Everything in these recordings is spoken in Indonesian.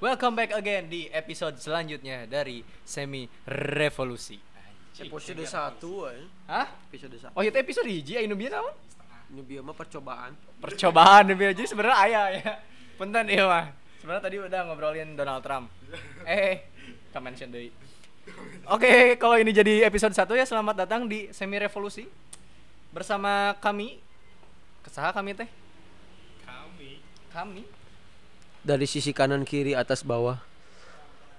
Welcome back again di episode selanjutnya dari Semi Revolusi. Episode satu eh. Hah? Episode satu. Oh, itu episode hiji anu bieu naon? Ini biar mah percobaan. Percobaan bieu jadi sebenarnya aya ya. Punten ieu mah. Sebenarnya tadi udah ngobrolin Donald Trump. Eh, ka mention deui. Oke, kalau ini jadi episode 1 ya selamat datang di Semi Revolusi bersama kami. Kesaha kami teh? kami Kami. Dari sisi kanan kiri atas bawah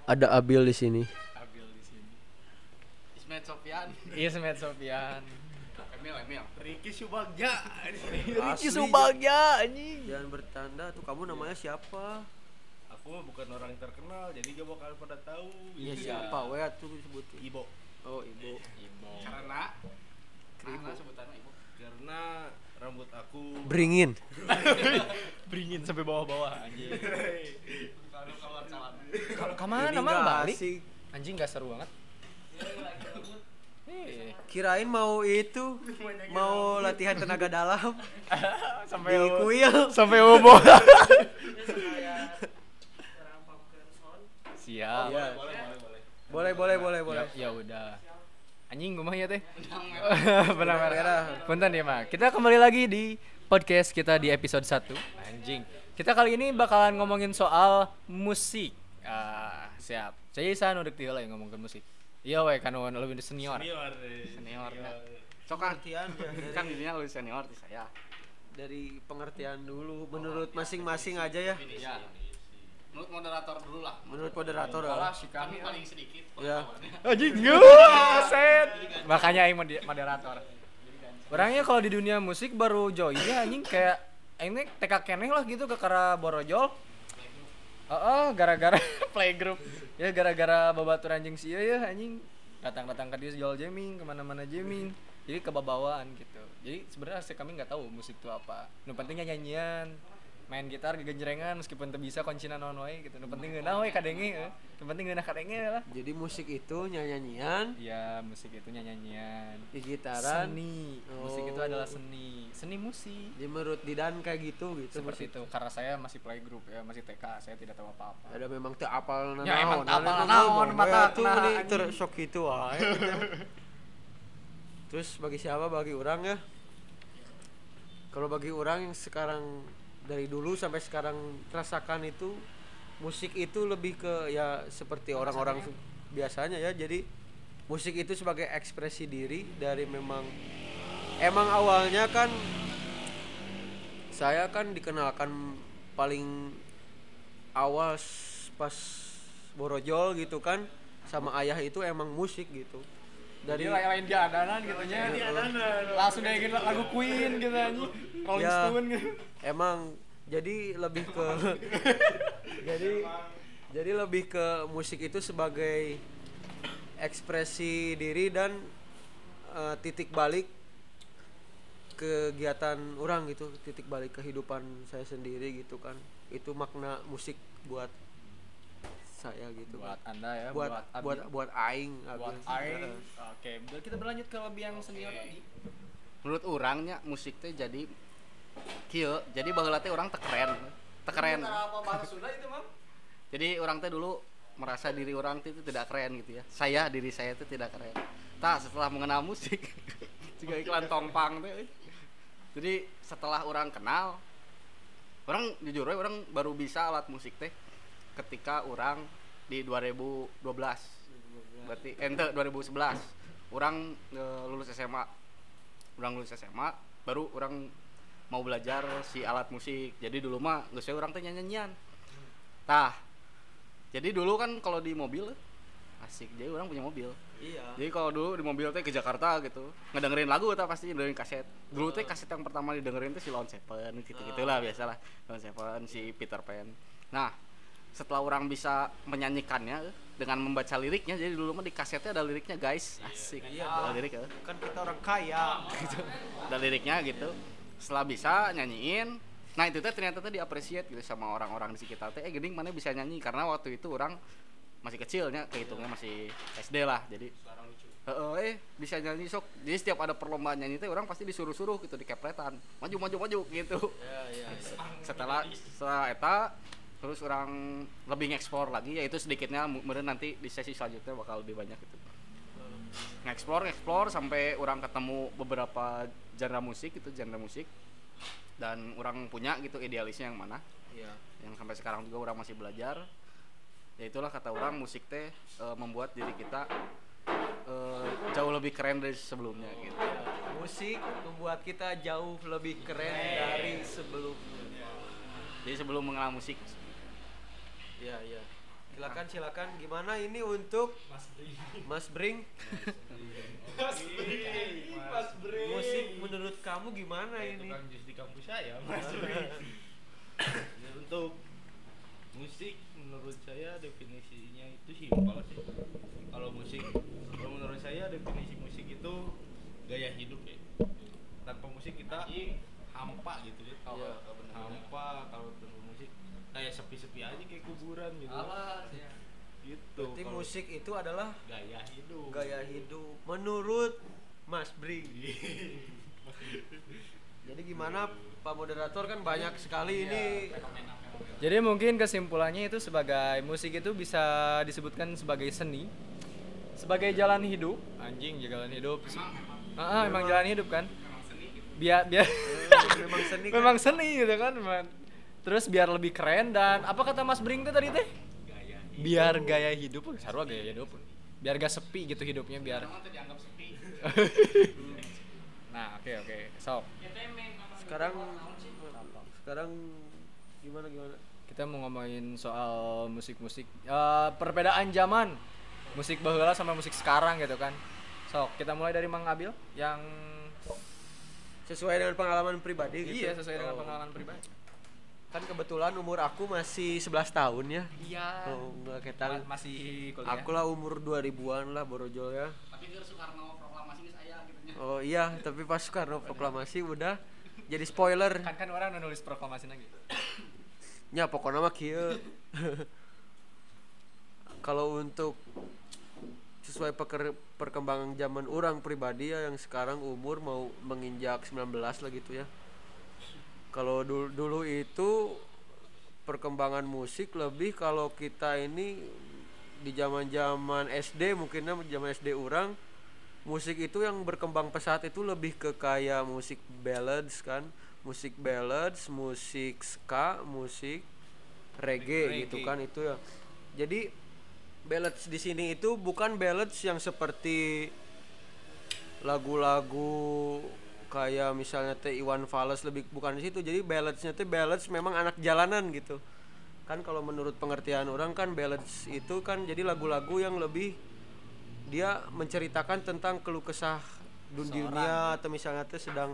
ada Abil di sini. Abil di sini Ismet Sofyan Iya, Semet Sofian. Emil Emil Ricky Subagja Ricky. Subagja anjing. Jangan bertanda tuh kamu namanya siapa? aku bukan orang terkenal jadi gak bakal pada tahu Iya gitu. siapa? Weh tuh disebut. Ibo Oh ibu. karena karena sebutannya ibu karena rambut aku Beringin. Beringin sampai bawah-bawah anjing. kalau ke mana Ini emang balik? asik. Anjing gak seru banget. Eh, Kirain mau itu mau latihan tenaga dalam sampai di kuil. sampai ubo. Siap. Iya. boleh boleh boleh Boleh boleh boleh boleh. Ya, ya udah. Anjing gumah ya teh. Benang Benar merah. Punten ya, Mak. Kita kembali lagi di podcast kita di episode 1. Anjing. Kita kali ini bakalan ngomongin soal musik. Ah, siap. Saya Isan udah tiga lah yang ngomongin musik. Iya weh kan lebih senior. senior eh. Senior, Iya. cokan Pengertian ya, kan dirinya lu senior di saya dari pengertian dulu menurut masing-masing aja ya. ya menurut moderator dulu lah Menurut moderator ya. si kami paling sedikit Ya. Anjing. set. Makanya aing mode- moderator. Orangnya kalau di dunia musik baru join ya anjing kayak teh TK keneh lah gitu ke kara borojol. Heeh, gara-gara playgroup. Ya gara-gara babatur anjing sih ya anjing datang-datang ke dia jual jamming ke mana-mana jamming jadi kebabawaan gitu jadi sebenarnya kami nggak tahu musik itu apa nu pentingnya nyanyian main gitar gegenjrengan meskipun teu bisa kuncina naon wae gitu nu penting geunah we kadenge eh. nu penting geunah kadenge lah Jadi musik itu nyanyian, Iya, musik itu nyanyian. di gitaran, Seni. Musik itu Oh. adalah seni. Seni musik. di menurut Didan kayak gitu gitu. Seperti musik. itu. Karena saya masih playgroup ya, masih TK, saya tidak tahu apa-apa. Ada memang teu apal Ya, emang teu apal naon, mata we tuh anjing. tersok itu wae. Terus bagi siapa? Bagi orang ya. Kalau bagi orang yang sekarang dari dulu sampai sekarang rasakan itu musik itu lebih ke ya seperti orang-orang biasanya ya. Jadi musik itu sebagai ekspresi diri dari memang emang awalnya kan saya kan dikenalkan paling awal pas borojol gitu kan sama ayah itu emang musik gitu dari Jadi lain diadanan gitu nya. Langsung dia ingin lagu Queen gitu. Rolling Ya. Stone gitu. emang jadi lebih ke jadi jadi lebih ke musik itu sebagai ekspresi diri dan eh, titik balik kegiatan orang gitu titik balik kehidupan saya sendiri gitu kan itu makna musik buat saya gitu Buat Anda ya, buat buat Abi. buat buat aing buat. Aing. Oke, ber- kita berlanjut ke lebih yang senior lagi. menurut orangnya musik teh jadi kieu jadi baheula teh orang teh keren teh keren. Apa bahasa Sunda itu, Mam? jadi orang teh dulu merasa diri orang teh itu tidak keren gitu ya. Saya diri saya itu tidak keren. Tak setelah mengenal musik juga iklan tongpang teh jadi setelah orang kenal orang jujur we, orang baru bisa alat musik teh ketika orang di 2012 berarti eh, ente 2011 orang eh, lulus SMA orang lulus SMA baru orang mau belajar si alat musik. Jadi dulu mah geus we orang teh nyanyian. Tah jadi dulu kan kalau di mobil asik. Jadi orang punya mobil. Iya. Jadi kalau dulu di mobil teh ke Jakarta gitu ngedengerin lagu teh pasti dengerin kaset. Dulu teh kaset yang pertama didengerin teh si Lon Seven gitu gitulah biasalah. Lon Seven si Peter Pan. Nah setelah orang bisa menyanyikannya dengan membaca liriknya jadi dulu mah di kasetnya ada liriknya guys. Asik. Ada lirik eh. kan kita orang kaya. Gitu. Ada liriknya gitu setelah bisa nyanyiin. Nah itu teh ternyata teh diapresiat gitu sama orang-orang di sekitar teh. Eh gening mana bisa nyanyi? Karena waktu itu orang masih kecilnya kehitungnya masih SD lah jadi Heeh, eh bisa nyanyi sok. Jadi setiap ada perlombaan nyanyi teh orang pasti disuruh-suruh gitu di kepretan. Maju maju maju gitu. Setelah setelah eta terus orang lebih ngeksplor lagi yaitu sedikitnya mu- meureun nanti di sesi selanjutnya bakal lebih banyak gitu ngeksplor ngeksplor sampai orang ketemu beberapa genre musik gitu genre musik dan orang punya gitu idealisnya yang mana Iya. yang sampai sekarang juga orang masih belajar ya itulah kata orang musik teh e, membuat diri kita e, jauh lebih keren dari sebelumnya gitu Musik membuat kita jauh lebih keren dari sebelumnya. jadi sebelum mengenal musik Iya, iya. Silakan silakan. Gimana ini untuk Mas Bring? Musik menurut kamu gimana ini? tukang jus di kampus saya mas Ya, untuk musik menurut saya definisinya itu simpel sih. Kalau musik kalau menurut saya definisi musik itu gaya hidup ya. Tanpa musik kita hampa gitu ya. Iya, hampa kalau kayak sepi-sepi aja kayak kuburan gitu gitu Berarti musik itu adalah gaya hidup gaya hidup menurut Mas Bring. Jadi gimana Pak moderator kan banyak sekali ini Jadi mungkin kesimpulannya itu sebagai musik itu bisa disebutkan sebagai seni, sebagai jalan hidup, anjing jalan hidup. Ah, ah, emang jalan hidup kan? Biar biar memang seni kan? memang seni gitu kan, man. Terus biar lebih keren dan apa kata Mas Bring tuh tadi teh? Biar gaya hidup, sarua gaya hidup. Biar gak sepi gitu hidupnya biar. nah, oke oke. Sok. sekarang sekarang gimana gimana? Kita mau ngomongin soal musik-musik eh, perbedaan zaman musik baheula sama musik sekarang gitu kan. Sok, kita mulai dari Mang Abil yang Sesuai dengan pengalaman pribadi gitu. iya sesuai dengan Oh. pengalaman pribadi. Kan kebetulan umur aku masih 11 tahun ya. Iya. Oh, enggak kita masih kuliah. Aku lah umur 2000-an lah borojol ya. tapi ke Soekarno proklamasi saya gitu. Oh iya, tapi pas Soekarno proklamasi udah jadi spoiler. kan kan orang nulis proklamasi lagi. Ya pokoknya mah kieu. Kalau untuk sesuai peker- perkembangan zaman orang pribadi ya yang sekarang umur mau menginjak 19 lah gitu ya. Kalau dulu, dulu itu perkembangan musik lebih kalau kita ini di zaman-zaman SD mungkinnya zaman SD orang musik itu yang berkembang pesat itu lebih ke kayak musik ballads kan musik ballads musik ska musik reggae, gitu Reggae. kan itu ya jadi ballads di sini itu bukan ballads yang seperti lagu-lagu kayak misalnya teh Iwan Fals lebih bukan di situ. Jadi balladsnya teh ballads memang anak jalanan gitu. Kan kalau menurut pengertian orang kan ballads itu kan jadi lagu-lagu yang lebih dia menceritakan tentang keluh kesah dun- dunia atau misalnya teh sedang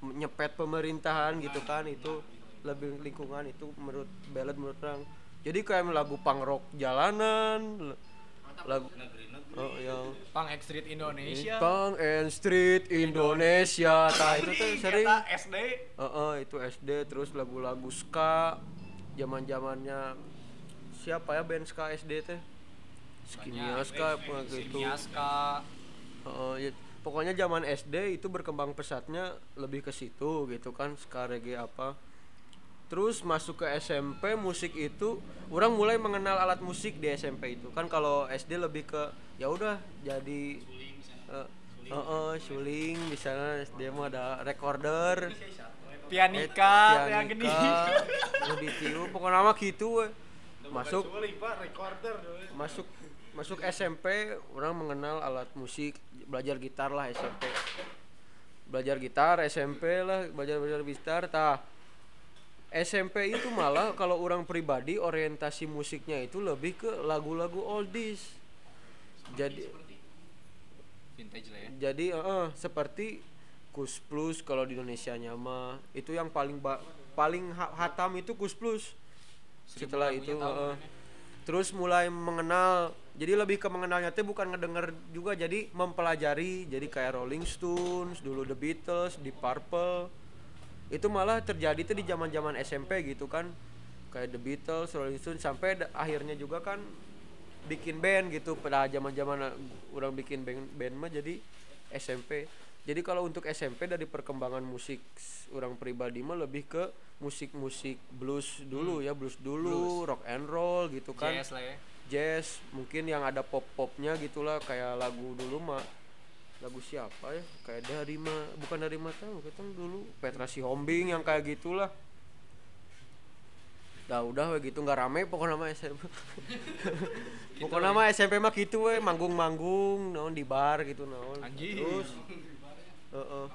nyepet pemerintahan gitu kan. Itu lebih lingkungan itu menurut ballad menurut orang. Jadi kayak lagu punk rock jalanan lagu oh yang Pang Street Indonesia. punk and street Indonesia. Tah itu tuh sering Kita SD. Heeh, itu SD terus lagu-lagu ska. Zaman-zamannya siapa ya band ska SD teh? Skinia ska apa gitu. Miaska. Heeh, ya, pokoknya zaman SD itu berkembang pesatnya lebih ke situ gitu kan ska reggae apa. Terus masuk ke SMP musik itu orang mulai mengenal alat musik di SMP itu. Kan kalau SD lebih ke ya udah jadi eh, heeh, suling misalnya SD mah ada recorder. Pianika, Eh, yang gede. pianika, nu ditiup pokoknya mah gitu we. masuk. masuk masuk SMP orang mengenal alat musik belajar gitar lah SMP belajar gitar SMP lah belajar belajar gitar tah SMP itu malah kalau orang pribadi orientasi musiknya itu lebih ke lagu-lagu oldies jadi Vintage lah ya. jadi eh, seperti Kus Plus kalau di Indonesia mah itu yang paling ba- paling ha- hatam itu Kus Plus. Setelah itu eh, terus mulai mengenal jadi lebih ke mengenalnya teh bukan ngedenger juga jadi mempelajari jadi kayak Rolling Stones dulu The Beatles di Purple. Itu malah terjadi tuh di zaman zaman SMP gitu kan. Kayak The Beatles Rolling Stones sampai akhirnya juga kan bikin band gitu. Pada zaman zaman orang bikin band band mah jadi SMP jadi kalau untuk SMP dari perkembangan musik orang pribadi mah lebih ke musik-musik blues dulu ya blues dulu rock and roll gitu kan. Jazz lah ya. jazz mungkin yang ada pop popnya gitulah kayak lagu dulu mah. Lagu siapa ya? Kayak dari ma bukan dari mata kita dulu. Petra Sihombing yang kayak gitulah Dah udah we gitu nggak rame pokoknya mah SMP. pokoknya mah SMP mah gitu we manggung-manggung naon di bar gitu naon. Terus Heeh.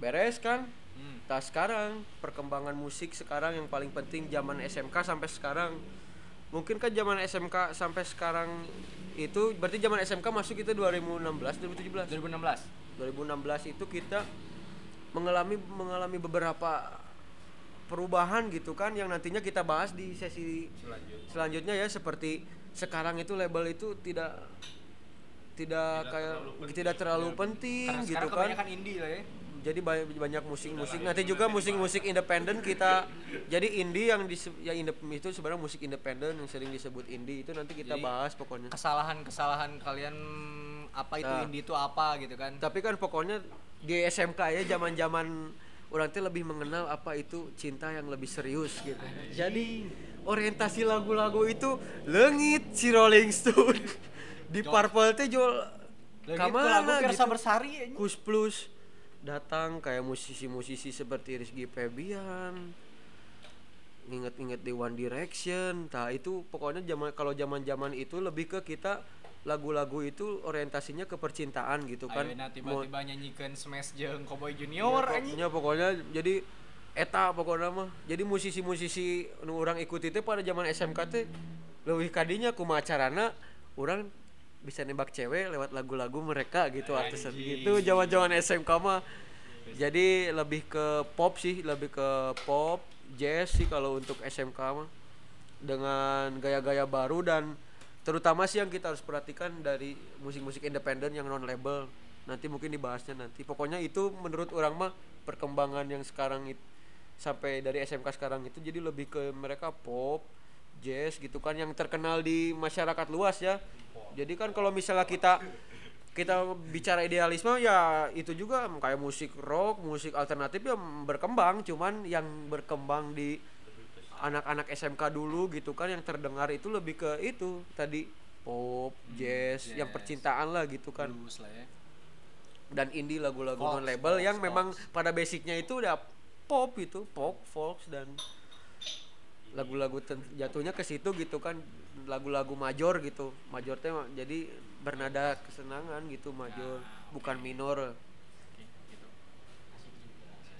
Beres kan? Hmm. Nah sekarang perkembangan musik sekarang yang paling penting zaman SMK sampai sekarang mungkin kan zaman SMK sampai sekarang itu berarti zaman SMK masuk itu 2016 2017 2016. 2016 itu kita mengalami mengalami beberapa perubahan gitu kan yang nantinya kita bahas di sesi selanjutnya ya seperti sekarang itu label itu tidak tidak kayak tidak terlalu penting Karena gitu kan indie lah ya. jadi banyak banyak musik-musik nanti juga musik-musik independen kita jadi indie yang dise- ya indep- itu sebenarnya musik independen yang sering disebut indie itu nanti kita Jadi, bahas pokoknya Kesalahan-kesalahan kalian apa itu Nah. indie itu apa gitu kan. tapi kan pokoknya di SMK ya zaman-zaman orang tuh lebih mengenal apa itu cinta yang lebih serius gitu jadi orientasi lagu-lagu itu lengit si Rolling Stone di Purple teh jual Pirsa gitu. Bersari. Kus Plus datang kayak musisi-musisi seperti Rizky Febian nginget-nginget di One Direction nah itu pokoknya zaman kalau zaman-zaman itu lebih ke kita lagu-lagu itu orientasinya ke percintaan gitu kan. Mau- tiba-tiba nyanyikan Smash jeung Cowboy Junior Ya, anjing. pokoknya pokoknya jadi eta pokoknya mah. Jadi musisi-musisi nu orang ikuti teh pada zaman SMK teh leuwih kadinya kumaha carana orang bisa nembak cewek lewat lagu-lagu mereka gitu artisan gitu. Zaman-zaman SMK mah jadi lebih ke pop sih lebih ke pop jazz sih kalau untuk SMK mah. Dengan gaya-gaya baru dan terutama sih yang kita harus perhatikan dari musik-musik independen yang non label nanti mungkin dibahasnya nanti. Pokoknya itu menurut orang mah perkembangan yang sekarang itu sampai dari SMK sekarang itu jadi lebih ke mereka pop jazz gitu kan yang terkenal di masyarakat luas ya. Jadi kan kalau misalnya kita kita bicara idealisme ya itu juga kayak musik rock musik alternatif ya berkembang. Cuman yang berkembang di anak-anak SMK dulu gitu kan yang terdengar itu lebih ke itu tadi pop jazz yang jazz. percintaan lah gitu kan Blues lah ya. dan indie lagu-lagu non label folks, yang memang pada basicnya itu udah pop itu pop folks dan lagu-lagu jatuhnya ke situ gitu kan lagu-lagu major gitu major teh mah jadi bernada kesenangan gitu major bukan minor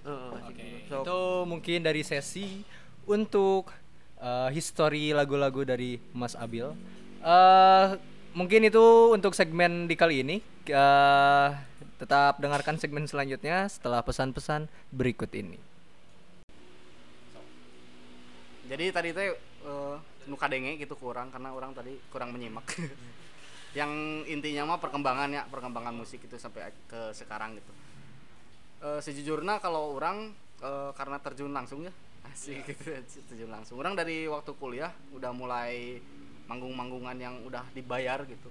asik Oke, juga. Sok. itu mungkin dari sesi untuk eh, history lagu-lagu dari Mas Abil. Eh, mungkin itu untuk segmen di kali ini. Eh, tetap dengarkan segmen selanjutnya setelah pesan-pesan berikut ini. jadi tadi teh eh, nu kadenge gitu kurang karena orang tadi kurang menyimak yang intinya mah perkembangan ya perkembangan musik itu sampai ke sekarang gitu Eh, sejujurnya kalau orang eh, karena terjun langsung ya asik. Gitu terjun langsung. Orang dari waktu kuliah udah mulai manggung-manggungan yang udah dibayar gitu.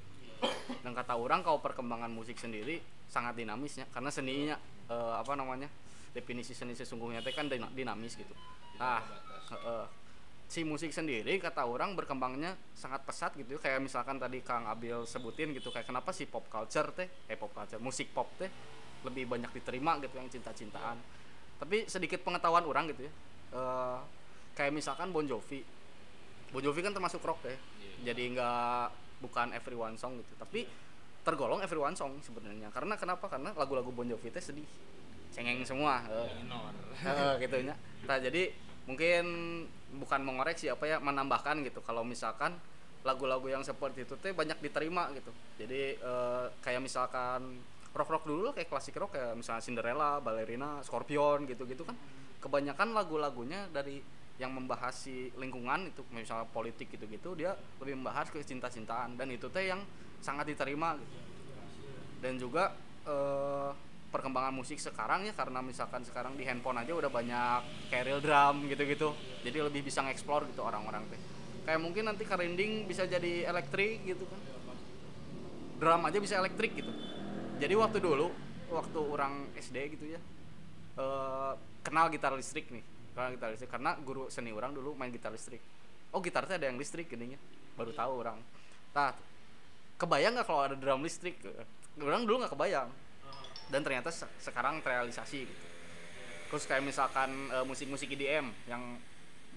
Dan kata orang kalau perkembangan musik sendiri sangat dinamis ya karena seninya eh, apa namanya definisi seni sesungguhnya teh kan dina- dinamis gitu. Eh, si musik sendiri kata orang berkembangnya sangat pesat gitu kayak misalkan tadi Kang Abil sebutin gitu kayak kenapa si pop culture teh eh pop culture musik pop teh lebih banyak diterima gitu yang cinta-cintaan. Tapi sedikit pengetahuan orang gitu ya eh, kayak misalkan Bon Jovi. Bon Jovi kan termasuk rock ya. Jadi nggak bukan everyone song gitu. Tapi tergolong everyone song sebenarnya. Karena kenapa? Karena lagu-lagu Bon Jovi teh sedih. Cengeng semua. Eh. Heeh, gitu nya. Nah, jadi mungkin bukan mengoreksi apa ya menambahkan gitu. Kalau misalkan lagu-lagu yang seperti itu teh banyak diterima gitu. Jadi eh, kayak misalkan rock-rock dulu kayak klasik rock kayak misalnya Cinderella, Ballerina, Scorpion gitu-gitu kan. Kebanyakan lagu-lagunya dari yang membahas si lingkungan itu misalnya politik gitu-gitu dia lebih membahas ke cinta-cintaan. Dan itu teh yang sangat diterima gitu. Dan juga eh, perkembangan musik sekarang ya karena misalkan sekarang di handphone aja udah banyak real drum gitu-gitu jadi lebih bisa ngeksplor gitu orang-orang teh. Kayak mungkin nanti karinding bisa jadi elektrik gitu kan. Drum aja bisa elektrik gitu. Jadi waktu dulu waktu orang SD gitu ya eh, kenal gitar listrik nih. Sekarang gitar listrik karena guru seni orang dulu main gitar listrik. Oh gitar teh ada yang listrik gininya baru tahu orang. Tah kebayang nggak kalau ada drum listrik? Orang dulu nggak kebayang. Dan ternyata se- sekarang terrealisasi gitu. Terus kayak misalkan eh, musik-musik EDM yang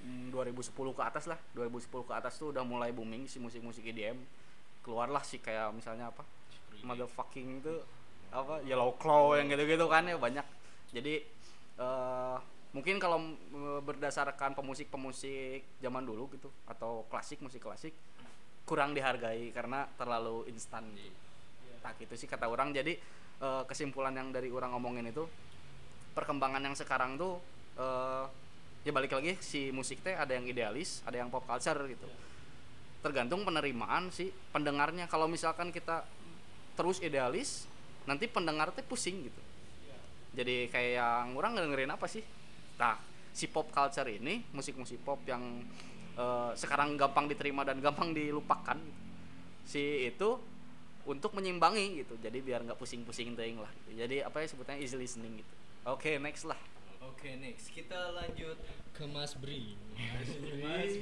mm, 2010 ke atas lah. 2010 ke atas tuh udah mulai booming si musik-musik EDM keluarlah sih kayak misalnya apa? Motherfucking itu apa? Yellow claw yang gitu-gitu kan ya banyak. Jadi eh mungkin kalau mm, berdasarkan pemusik-pemusik zaman dulu gitu atau klasik musik klasik kurang dihargai karena terlalu instan. Gitu. tak itu sih kata orang. Jadi eh, kesimpulan yang dari orang ngomongin itu perkembangan yang sekarang tuh eh, ya balik lagi si musik teh ada yang idealis ada yang pop culture gitu. Tergantung penerimaan si pendengarnya. Kalau misalkan kita terus idealis nanti pendengar teh pusing gitu jadi kayak yang orang dengerin apa sih? Nah si pop culture ini musik-musik pop yang eh, sekarang gampang diterima dan gampang dilupakan si itu untuk menyimbangi gitu. Jadi biar nggak pusing-pusing lah. Gitu. jadi apa ya sebutnya easy listening gitu. Oke next lah Oke, next kita lanjut ke Mas Bring. Mas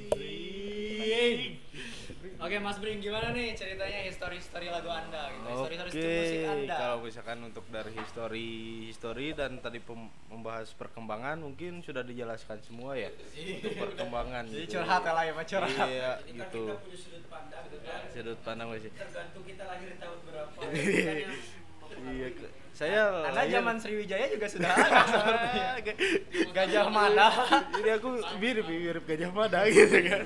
Oke, Mas Bring gimana nih ceritanya histori-histori lagu Anda gitu. Histori-histori Oke, musik Anda. kalau misalkan untuk dari histori histori dan tadi pem- membahas perkembangan mungkin sudah dijelaskan semua ya untuk perkembangan. Jadi gitu. curhat ya lah ya, Pak, curhat. Iya, gitu. sudut pandang gitu kan Sudut pandang masih. tergantung kita lahir tahun berapa Iya, ke- saya lahir- zaman Sriwijaya juga sudah ada. Gajah Mada. Jadi aku mirip mirip gajah mada gitu kan.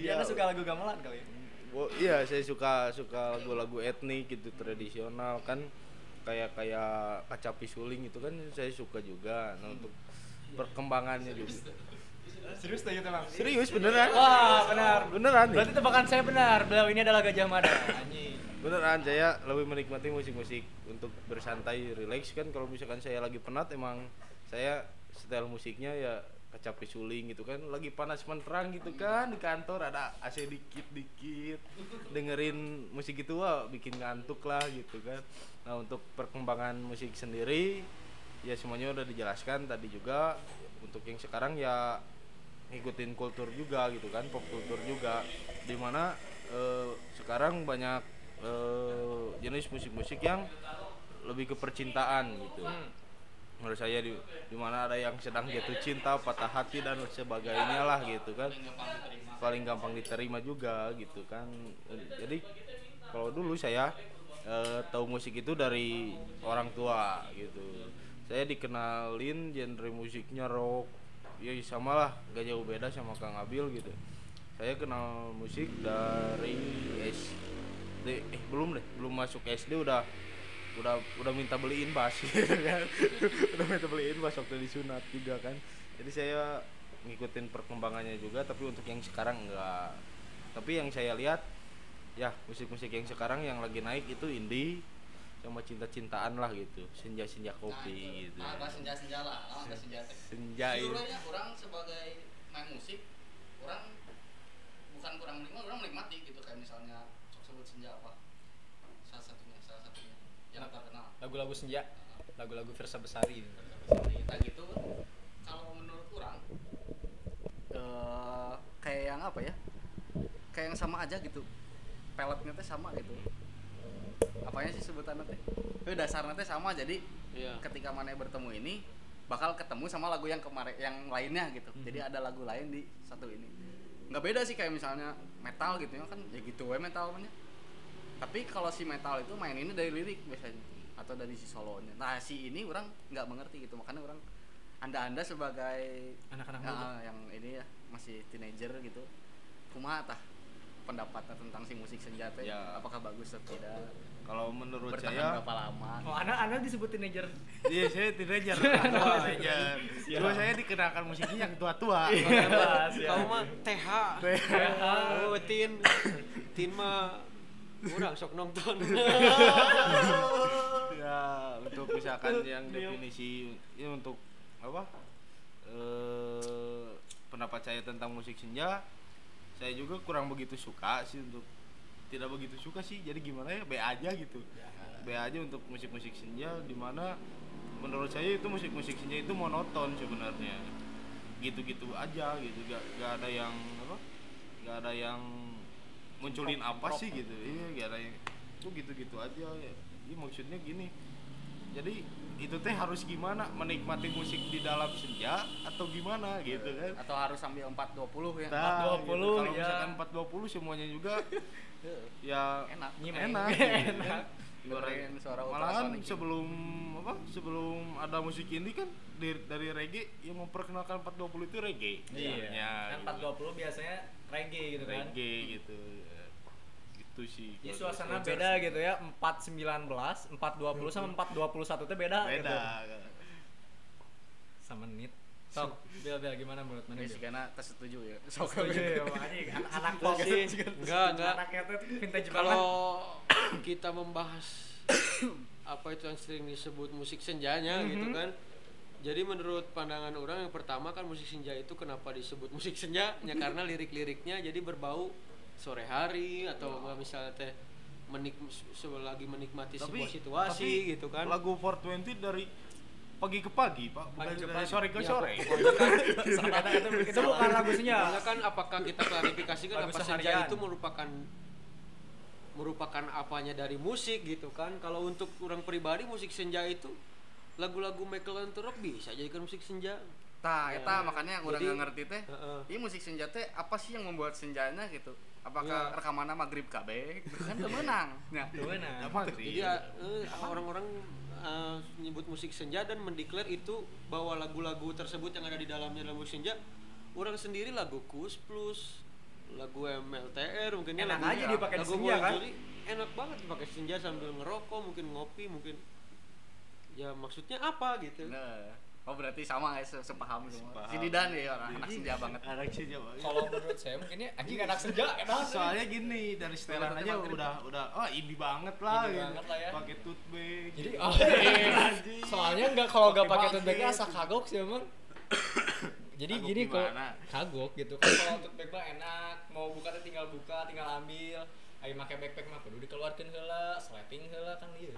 Jadi Anda suka lagu gamelan kali ya? Oh, iya, saya suka suka lagu-lagu etnik gitu tradisional kan kayak kayak kacapi suling itu kan saya suka juga. Nah, untuk perkembangannya juga. Serius tuh itu Bang? Serius beneran? Wah, benar. Beneran nih. Berarti tebakan saya benar. Beliau ini adalah Gajah Mada. Beneran saya lebih menikmati musik-musik untuk bersantai, relax kan kalau misalkan saya lagi penat emang saya setel musiknya ya kecapi suling gitu kan lagi panas menterang gitu kan di kantor ada AC dikit-dikit dengerin musik itu wah bikin ngantuk lah gitu kan nah untuk perkembangan musik sendiri ya semuanya udah dijelaskan tadi juga untuk yang sekarang ya ngikutin kultur juga gitu kan pop kultur juga. Di mana eh, sekarang banyak eh, jenis musik-musik yang lebih ke percintaan gitu. Menurut saya di di mana ada yang sedang jatuh cinta patah hati dan sebagainya lah gitu kan. Paling gampang diterima juga gitu kan. Jadi kalau dulu saya eh, tahu musik itu dari orang tua gitu. Saya dikenalin genre musiknya rock ya sama lah. Gak jauh beda sama Kang Abil gitu. Saya kenal musik dari SD eh belum deh. Belum masuk SD udah udah udah minta beliin bass gitu kan. Udah minta beliin bass waktu disunat juga kan. Jadi saya ngikutin perkembangannya juga tapi untuk yang sekarang enggak tapi yang saya lihat ya musik-musik yang sekarang yang lagi naik itu indie sama cinta-cintaan lah gitu. Senja-senja kopi gitu. Nah, senja senja lah nah, senja teh? senja itu. Sebenarnya orang sebagai main musik orang bukan kurang menikmati orang menikmati gitu. Kayak misalnya sok sebut senja apa? Salah satunya salah satunya. Yang terkenal. Lagu-lagu senja, lagu-lagu Versa Besari. kita gitu. Kalau menurut orang eh kayak yang apa ya? Kayak yang sama aja gitu. Peletnya teh sama gitu apanya sih sebutannya teh? Eh, dasarnya teh sama jadi Iya. ketika mana bertemu ini bakal ketemu sama lagu yang kemarin yang lainnya gitu. Jadi ada lagu lain di satu ini. Nggak beda sih kayak misalnya metal gitu ya kan ya gitu we metalnya tapi kalau si metal itu main ini dari lirik biasanya atau dari si solonya. Nah si ini orang nggak mengerti gitu makanya orang anda anda sebagai Anak-anak ya, muda. yang ini ya masih teenager gitu kumaha tah pendapatnya tentang si musik senjata Ya. apakah bagus atau tidak kalau menurut bertahan saya berapa lama Oh, Anda Anda disebut teenager. iya saya teenager teenager cuma saya dikenalkan musiknya yang tua-tua Jelas, ya. Kau mah TH. Oh, tin. Tin mah kurang sok nonton. ya untuk misalkan yang definisi ya untuk apa eh pendapat saya tentang musik senja saya juga kurang begitu suka sih untuk tidak begitu suka sih jadi gimana ya B aja gitu. B aja untuk musik-musik senja di mana menurut saya itu musik-musik senja itu monoton sebenarnya. Gitu-gitu aja gitu gak, gak ada yang apa gak ada yang munculin apa sih gitu. Iya gak ada yang itu gitu-gitu aja ya. Iya, maksudnya gini jadi itu teh harus gimana menikmati musik di dalam senja atau gimana gitu kan atau harus sambil 420 ya Nah, 420, gitu. kalau ya. misalkan 420 semuanya juga ya enak Nyimeng. enak Enak. dengerin suara malahan sebelum apa sebelum ada musik indie kan dari, dari reggae yang memperkenalkan 420 itu reggae misalnya, Kan gitu. 420 biasanya reggae gitu kan. reggae gitu ya. itu sih Jadi kalau suasana beda gitu ya, 419, 420 sama 421 itu beda, beda gitu. Sama menit. Sok, Bil, Bil, gimana menurut mana Ini Bil? sih karena tes setuju ya sok Setuju ya, makanya anak pop sih enggak enggak Anaknya tuh vintage banget. kalau kita membahas apa itu yang sering disebut musik senjanya gitu Mhm. kan jadi menurut pandangan orang yang pertama kan musik senja itu kenapa disebut musik senja ya karena lirik-liriknya jadi berbau sore hari atau nggak misalnya teh menik lagi menikmati sebuah situasi tapi gitu kan lagu 420 dari pagi ke pagi pak bukan Pagi ke dari pagi. sore ke Ya, sore kan itu, bukan lagu senja. Kan apakah kita klarifikasikan Lagu apa senja itu merupakan merupakan apanya dari musik gitu kan. Kalau untuk orang pribadi musik senja itu lagu-lagu Michael Antorok bisa jadikan musik senja. Tah, eta Ya, makanya orang jadi- nggak ngerti teh. Heeh. Ini musik senja teh apa sih yang membuat senjanya gitu? Apakah Ya. rekamannya maghrib kabeh? Kan teu meunang. Ya. Gimana? Apa sih? Jadi ya, eh, orang-orang eh, menyebut musik senja dan mendeklar itu bahwa lagu-lagu tersebut yang ada di dalamnya dalam musik senja orang sendiri lagu Kus Plus lagu MLTR mungkin Enak lagu- aja dipakai di lagu senja, kan? Boyolali enak banget dipakai senja sambil ngerokok mungkin ngopi mungkin ya maksudnya apa gitu Nah, oh berarti sama ya se- sepaham semua. Sepaham. Si Didan ya orang anak senja banget. anak senja Pak. Kalau menurut saya mungkin ini anjing anak senja enak. soalnya gini dari setelan aja udah udah oh indie banget lah Indie gitu. banget lah ya. pakai tote bag Jadi gitu. oh, Anjing. soalnya nggak kalau nggak Pakai pakai tote bag asa kagok sih emang. Jadi Kagok gini kalau gimana? kagok gitu kan kalau tote bag mah enak, mau buka tinggal buka, tinggal ambil. Ayo make backpack mah kudu dikeluarkan heula, sleting heula kan dia.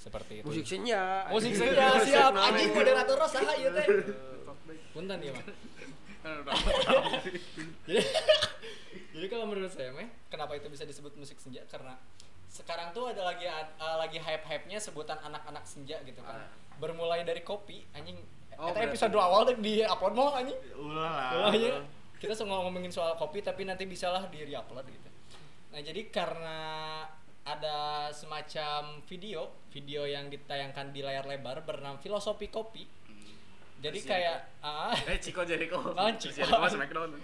Seperti itu. musik senja Musik senja siap. Anjing moderator saha ieu teh. Punten ya, Mah. jadi jadi kalau menurut saya meh kenapa itu bisa disebut musik senja? Karena sekarang tuh ada lagi uh, lagi hype hype nya sebutan anak-anak senja gitu kan. Bermulai dari kopi anjing. Oh, berarti- episode awal deh di upload mau anjing. Ulah. Lah Ulahnya kita semua ngomongin soal kopi tapi nanti bisalah di reupload gitu. Nah jadi karena ada semacam video video yang ditayangkan di layar lebar bernama filosofi kopi. Jadi Terus kayak ah Eh Chico Jericho. Oh. Jericho mas. Blok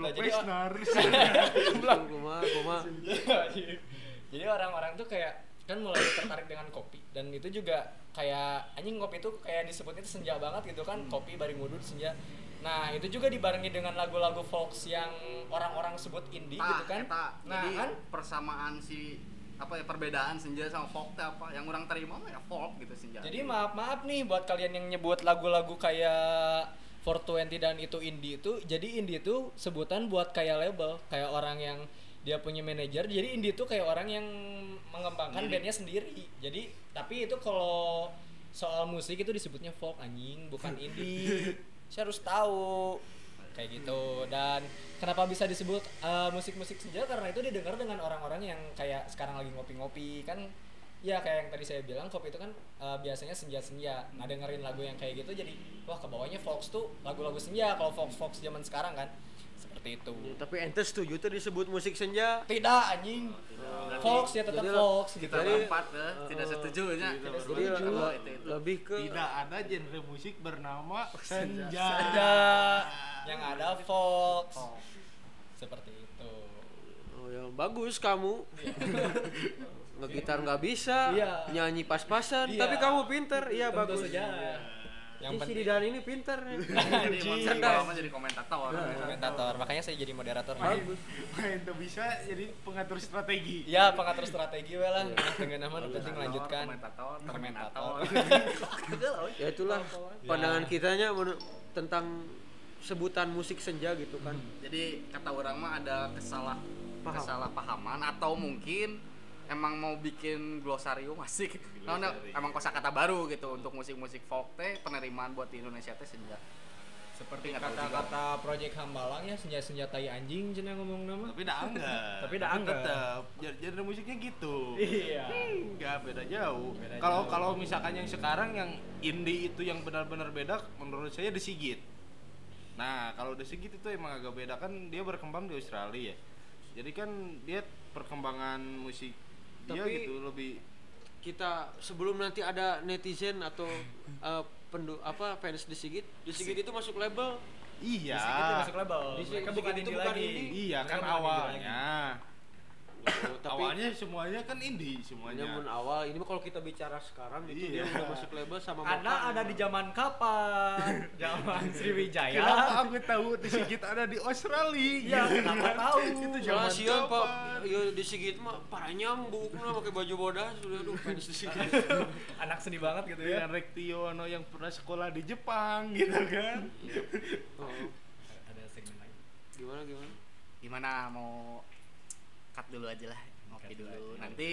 Nah, jadi- Lesnar guma guma jadi orang-orang tuh kayak kan mulai tertarik dengan kopi. Dan itu juga kayak anjing kopi itu kayak disebutnya itu senja banget gitu kan. Kopi bari mudut senja nah itu juga dibarengi dengan lagu-lagu folks yang orang-orang sebut indie Tah, gitu kan eta. nah Jadi kan persamaan si apa ya perbedaan senja sama folk teh apa? Yang orang terima mah ya folk gitu senja. jadi maaf maaf nih buat kalian yang nyebut lagu-lagu kayak 420 dan itu indie itu jadi indie itu sebutan buat kayak label kayak orang yang dia punya manajer jadi indie itu kayak orang yang mengembangkan Sendiri. bandnya sendiri jadi tapi itu kalau soal musik itu disebutnya folk anjing bukan indie saya harus tahu. Kayak gitu. Dan kenapa bisa disebut uh, musik-musik senja? Karena itu didengar dengan orang-orang yang kayak sekarang lagi ngopi-ngopi. Kan ya kayak yang tadi saya bilang kopi itu kan uh, biasanya senja-senja. Nah dengerin lagu yang kayak gitu jadi wah ke bawahnya Fox tuh lagu-lagu senja. Kalau Fox Fox zaman sekarang kan seperti itu Ya, tapi ente setuju tuh disebut musik senja tidak anjing Fox ya tetap Fox gitu kita Jadi- empat ya, tidak setuju nya. Tidak jadi setuju. le- Itu, itu. lebih ke tidak ada genre musik bernama senja senja yang ada Fox seperti itu Oh ya bagus kamu. Ngegitar nggak bisa, Iya. nyanyi pas-pasan, Iya. tapi kamu pinter. Iya Tentu bagus. saja Yang si penting Didan ini pinter. Jadi mau jadi komentator. komentator makanya saya jadi moderator bagus. main tuh bisa jadi pengatur strategi ya pengatur strategi we lah nah, dengan nama nu penting lanjutkan Komentator, Komentator. Ya itulah pandangan kitanya menu- tentang sebutan musik senja gitu kan. Jadi kata orang mah ada kesalah Paham. kesalahpahaman atau mungkin emang mau bikin glosarium asik Nah, emang kosakata baru gitu untuk musik-musik folk teh penerimaan buat di Indonesia teh senja. Seperti kata-kata Project Hambalang ya senjata-senjata anjing cenah ngomong nama. Tapi dah enggak Tapi dah enggak. tetap genre musiknya gitu. Iya. Enggak beda jauh. Kalau kalau misalkan yang sekarang yang indie itu yang benar-benar beda menurut saya The Sigit. Nah kalau The Sigit itu emang agak beda. Kan dia berkembang di Australia. Ya jadi kan dia perkembangan musik dia Tapi- gitu lebih kita sebelum nanti ada netizen atau eh, pendu apa fans di Sigit, di Sigit itu masuk label. iya. Itu masuk label. Di mereka Sigit bukan itu indie bukan lagi. indie. iya Mereka kan bukan awalnya Oh, tapi awalnya semuanya kan indie semuanya namun awal ini kalau kita bicara sekarang itu Iya. dia udah masuk label sama Mokan. ada di zaman kapan? zaman Sriwijaya. Kenapa aku tahu di Sigit ada di Australia? Ya, kenapa tahu? Itu zaman pak, kapan? ya di Sigit mah paranyang bukna pakai baju bodas sudah aduh fans di Sigit. Anak seni banget gitu ya. Dengan Rektiono yang pernah sekolah di Jepang gitu kan. Oh, Ada segmen lagi. gimana gimana? gimana mau cut dulu aja lah ngopi Cut dulu aja. nanti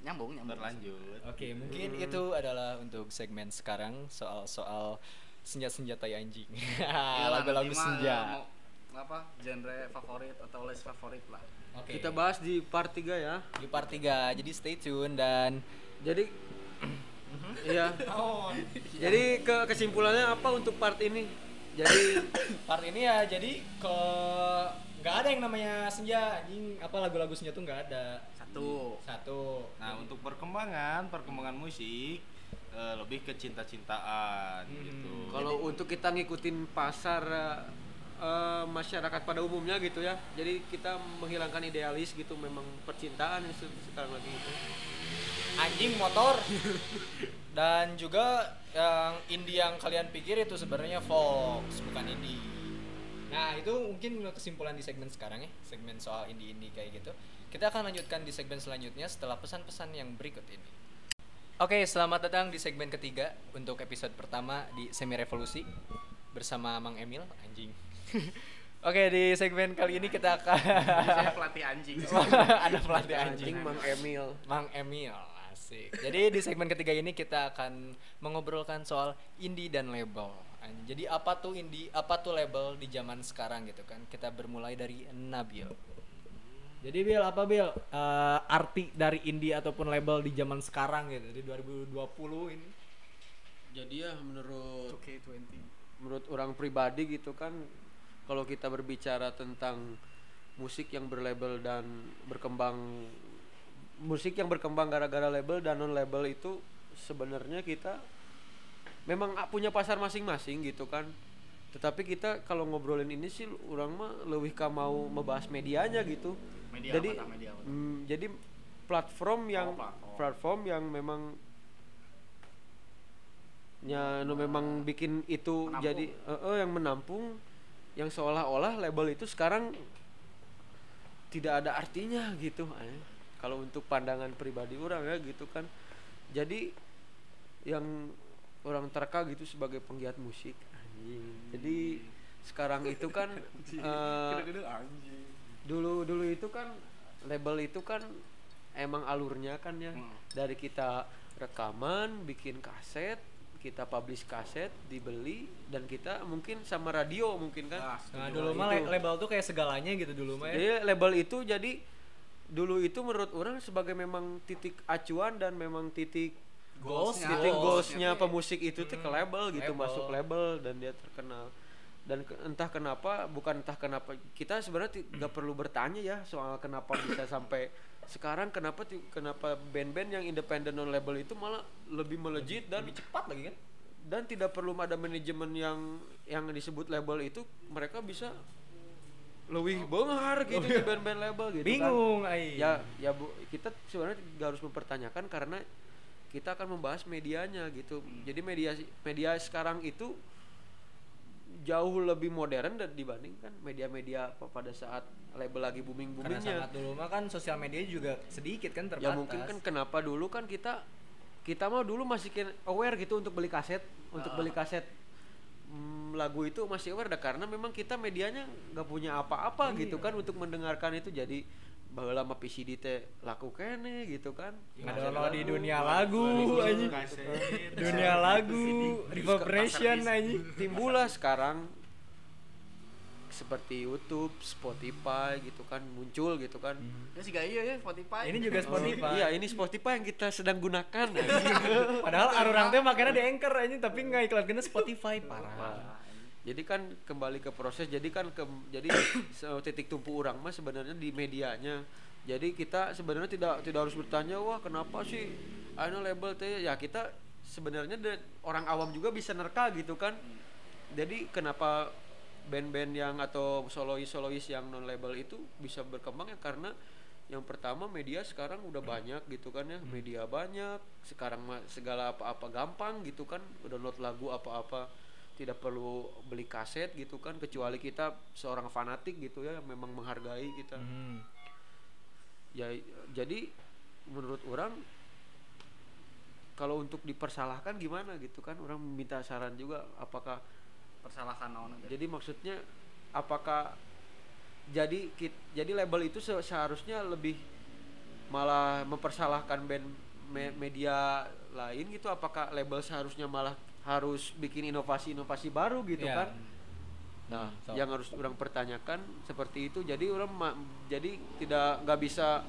nyambung nyambung Berlanjut. Oke, mungkin itu adalah untuk segmen sekarang soal-soal senjata-senjata anjing. Iya lah, Lagu-lagu senja. mau apa genre favorit atau list favorit lah Oke. Kita bahas di part 3 ya. di part 3. Jadi stay tune dan Jadi Iya. Jadi ke kesimpulannya apa untuk part ini? Jadi part ini ya jadi ke nggak ada yang namanya senja anjing apa lagu-lagu senja tuh nggak ada satu satu Nah, untuk perkembangan, perkembangan musik eh, lebih ke cinta-cintaan Hmm. gitu. kalau untuk kita ngikutin pasar eh, masyarakat pada umumnya gitu ya. Jadi kita menghilangkan idealis gitu memang percintaan sekarang lagi itu. anjing motor dan juga yang indie yang kalian pikir itu sebenarnya Fox bukan indie nah itu mungkin kesimpulan di segmen sekarang ya segmen soal indie-indie kayak gitu kita akan lanjutkan di segmen selanjutnya setelah pesan-pesan yang berikut ini Oke, selamat datang di segmen ketiga untuk episode pertama di Semi Revolusi bersama Mang Emil, anjing. Oke, di segmen kali ini kita akan saya pelatih anjing ada pelatih anjing. Anjing Mang Emil. Mang Emil, asik. Jadi di segmen ketiga ini kita akan mengobrolkan soal indie dan label. Jadi apa tuh indie, apa tuh label di zaman sekarang gitu kan? Kita bermulai dari Nabil. Jadi Bil, apa Bil eh, arti dari indie ataupun label di zaman sekarang gitu di 2020 ini? Jadi ya menurut 2K20 menurut orang pribadi gitu kan kalau kita berbicara tentang musik yang berlabel dan berkembang musik yang berkembang gara-gara label dan non label itu sebenarnya kita memang punya pasar masing-masing gitu kan tetapi kita kalau ngobrolin ini sih orang mah lebih ka mau membahas medianya gitu Media jadi apa, media apa? mm, jadi platform yang Oh, platform. platform yang memang ya nu memang bikin itu Menampung. jadi eh, eh, yang menampung yang seolah-olah label itu sekarang tidak ada artinya gitu eh. kalau untuk pandangan pribadi orang ya gitu kan jadi yang orang terka gitu sebagai penggiat musik anjing. jadi sekarang itu kan eh, dulu dulu itu kan label itu kan emang alurnya kan ya Hmm. dari kita rekaman bikin kaset kita publish kaset dibeli dan kita mungkin sama radio mungkin kan Ah, Nah, Setuju. dulu Nah, mah label tuh kayak segalanya gitu dulu mah ya. jadi label itu jadi dulu itu menurut orang sebagai memang titik acuan dan memang titik Goalsnya. titik Goals. goalsnya pemusik itu tuh ke Hmm, label gitu label. masuk label dan dia terkenal dan ke- entah kenapa bukan entah kenapa kita sebenarnya ti- nggak perlu bertanya ya soal kenapa bisa sampai sekarang kenapa kenapa band-band yang independen non label itu malah lebih melejit dan Lebih cepat lagi kan? dan tidak perlu ada manajemen yang yang disebut label itu mereka bisa lebih benghar gitu di band-band label gitu kan Bingung ai. ya ya bu kita sebenarnya nggak harus mempertanyakan karena kita akan membahas medianya gitu. Jadi media media sekarang itu jauh lebih modern dan dibandingkan media-media pa- pada saat label lagi booming Karena boomingnya sangat dulu mah kan sosial media juga sedikit kan terbatas. ya mungkin kan kenapa dulu kan kita kita mah dulu masih aware gitu untuk beli kaset untuk beli kaset. Mm, lagu itu masih aware dah karena memang kita medianya nggak punya apa-apa gitu kan untuk mendengarkan itu. Jadi baheula mah PCD teh laku kene gitu kan Ngadownload di dunia lagu anjing. Kaset. Dunia lagu, reverberation anjing. timbullah sekarang seperti YouTube, Spotify gitu kan muncul gitu kan. Ya sih gak iya ya Spotify. Ini juga Spotify. Iya, ini Spotify yang kita sedang gunakan. Padahal arurang teh makanya di Anchor anjing tapi nggak iklankeun Spotify parah. Wah. Jadi kan kembali ke proses. Jadi kan ke, jadi titik tumpu orang mah sebenarnya di medianya. Jadi kita sebenarnya tidak tidak harus bertanya wah kenapa sih anu label teh ya kita sebenarnya orang awam juga bisa nerka gitu kan. Jadi kenapa band-band yang atau solois-solois yang non label itu bisa berkembang ya karena yang pertama media sekarang udah banyak gitu kan ya media banyak sekarang segala apa-apa gampang gitu kan download lagu apa-apa tidak perlu beli kaset gitu kan kecuali kita seorang fanatik gitu ya yang memang menghargai kita. Hmm. ya jadi menurut orang kalau untuk dipersalahkan gimana gitu kan? Orang minta saran juga apakah Persalahkan naon jadi maksudnya apakah jadi kit- jadi label itu se- seharusnya lebih malah mempersalahkan band me- media lain gitu? Apakah label seharusnya malah harus bikin inovasi-inovasi baru gitu Ya. kan nah So. yang harus orang pertanyakan seperti itu jadi orang ma- jadi tidak nggak bisa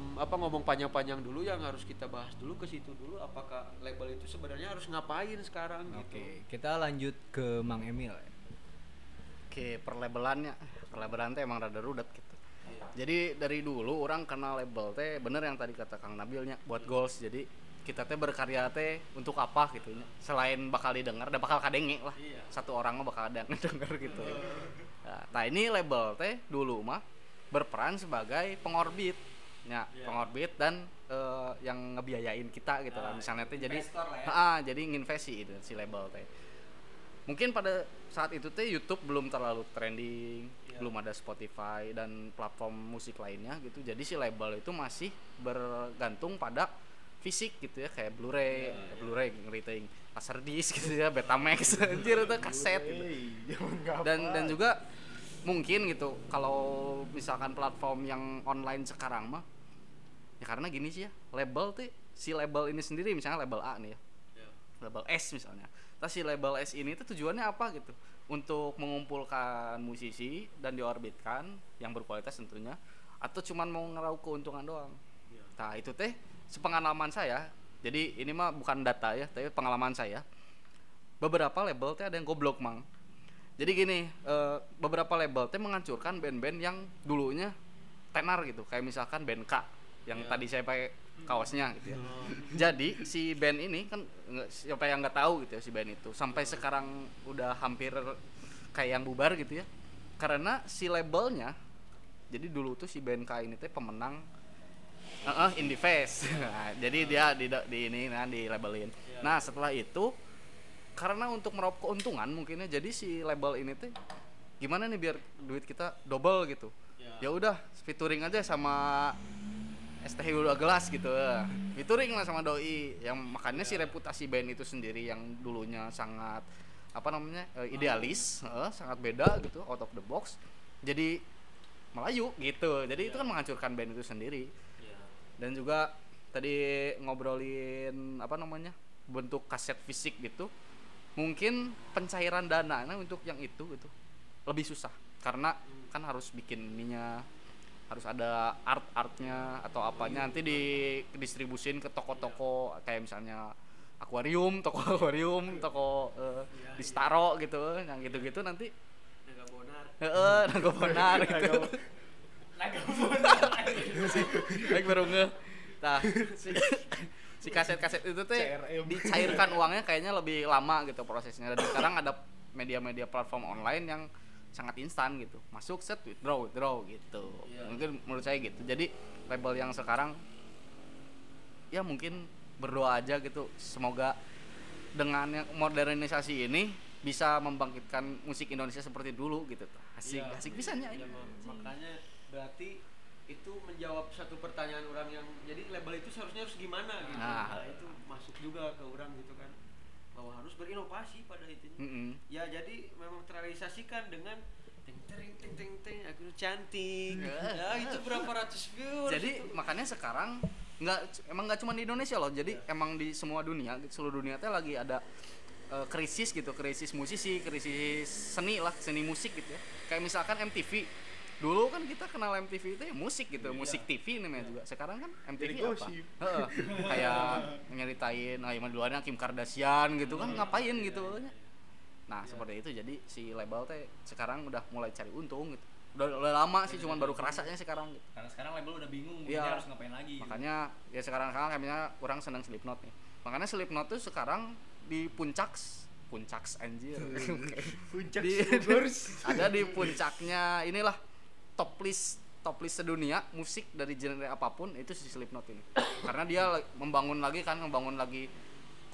mm, apa ngomong panjang-panjang dulu yang harus kita bahas dulu ke situ dulu apakah label itu sebenarnya harus ngapain sekarang Oke, gitu kita lanjut ke Mang Emil. ya. Oke, perlabelannya, perlabelan teh emang rada rudet gitu. Jadi dari dulu orang kenal label teh bener yang tadi kata Kang Nabilnya buat goals. Jadi kita teh berkarya teh untuk apa gitu nya. Selain bakal didengar, dan bakal kadenge lah. Satu orang mah bakal ada denger gitu. Nah, nah, ini label teh dulu mah berperan sebagai pengorbit. Ya, pengorbit dan eh, yang ngebiayain kita gitu lah. Misalnya teh jadi Ah, jadi nginvesti itu si label teh mungkin pada saat itu teh YouTube belum terlalu trending, belum ada Spotify dan platform musik lainnya gitu. Jadi si label itu masih bergantung pada fisik gitu ya kayak Blu-ray, Blu-ray ngeriting Laserdisc gitu ya, Betamax anjir itu kaset gitu. Dan dan juga mungkin gitu kalau misalkan platform yang online sekarang mah ya karena gini sih ya, label tuh si label ini sendiri misalnya label A nih ya label S misalnya. Terus si label S ini tuh tujuannya apa gitu? Untuk mengumpulkan musisi dan diorbitkan yang berkualitas tentunya atau cuman mau ngeraup keuntungan doang. Nah, itu teh sepengalaman saya. Jadi ini mah bukan data ya, tapi pengalaman saya. Beberapa label teh ada yang goblok, Mang. Jadi gini, eh, beberapa label teh menghancurkan band-band yang dulunya tenar gitu. Kayak misalkan band K yang tadi saya pakai kaosnya gitu ya. Jadi si band ini kan siapa yang nggak tahu gitu ya si band itu sampai sekarang udah hampir kayak yang bubar gitu ya. Karena si labelnya jadi dulu tuh si band K ini teh pemenang uh, Indie Fest. Nah, jadi dia di, di ini nah di labelin. Nah, setelah itu karena untuk meraup keuntungan mungkinnya jadi si label ini teh gimana nih biar duit kita double gitu. Ya udah featuring aja sama STH dua gelas gitu. Featuring lah sama doi. Yang makanya si reputasi band itu sendiri yang dulunya sangat apa namanya eh, idealis eh, sangat beda gitu out of the box jadi Melayu gitu. Jadi itu kan menghancurkan band itu sendiri dan juga tadi ngobrolin apa namanya bentuk kaset fisik gitu mungkin pencairan dana nah untuk yang itu gitu lebih susah karena kan harus bikin ininya harus ada art artnya atau apanya nanti didistribusin ke toko-toko kayak misalnya akuarium toko akuarium toko eh, di Staro gitu yang gitu-gitu nanti Heeh, naga bonar gitu. Baik baru nge. Nah, si, si kaset-kaset itu teh dicairkan uangnya kayaknya lebih lama gitu prosesnya. Dan sekarang ada media-media platform online yang sangat instan gitu. Masuk set withdraw withdraw gitu. Mungkin menurut saya gitu. Jadi label yang sekarang ya mungkin berdoa aja gitu. Semoga dengan yang modernisasi ini bisa membangkitkan musik Indonesia seperti dulu gitu. Asik, Iya. asik bisanya. Iya, makanya berarti itu menjawab satu pertanyaan orang yang jadi label itu seharusnya harus gimana gitu Nah. nah, itu masuk juga ke orang gitu kan bahwa harus berinovasi pada itu Mm-mm. ya jadi memang terrealisasikan dengan ting ting ting ting ting aku cantik Ya. ya itu berapa ratus views jadi itu. makanya sekarang nggak emang nggak cuma di Indonesia loh jadi emang di semua dunia seluruh dunia teh lagi ada eh, krisis gitu krisis musisi krisis seni lah seni musik gitu ya kayak misalkan MTV dulu kan kita kenal MTV itu ya musik gitu musik TV namanya juga. Sekarang kan MTV Jadi apa. Heeh. kayak nyeritain ah yang Kim Kardashian gitu kan ngapain gitu nah seperti itu. Jadi si label teh sekarang udah mulai cari untung gitu. Udah, udah lama sih cuman baru kerasanya sekarang gitu. Karena sekarang label udah bingung Iya. mungkin harus ngapain lagi. gitu. makanya ya sekarang sekarang kayaknya orang seneng Slipknot nih. Makanya Slipknot tuh sekarang di puncak puncak anjir. Puncak Di- ada di puncaknya inilah top list top list sedunia musik dari genre apa pun itu si Slipknot ini karena dia membangun lagi kan membangun lagi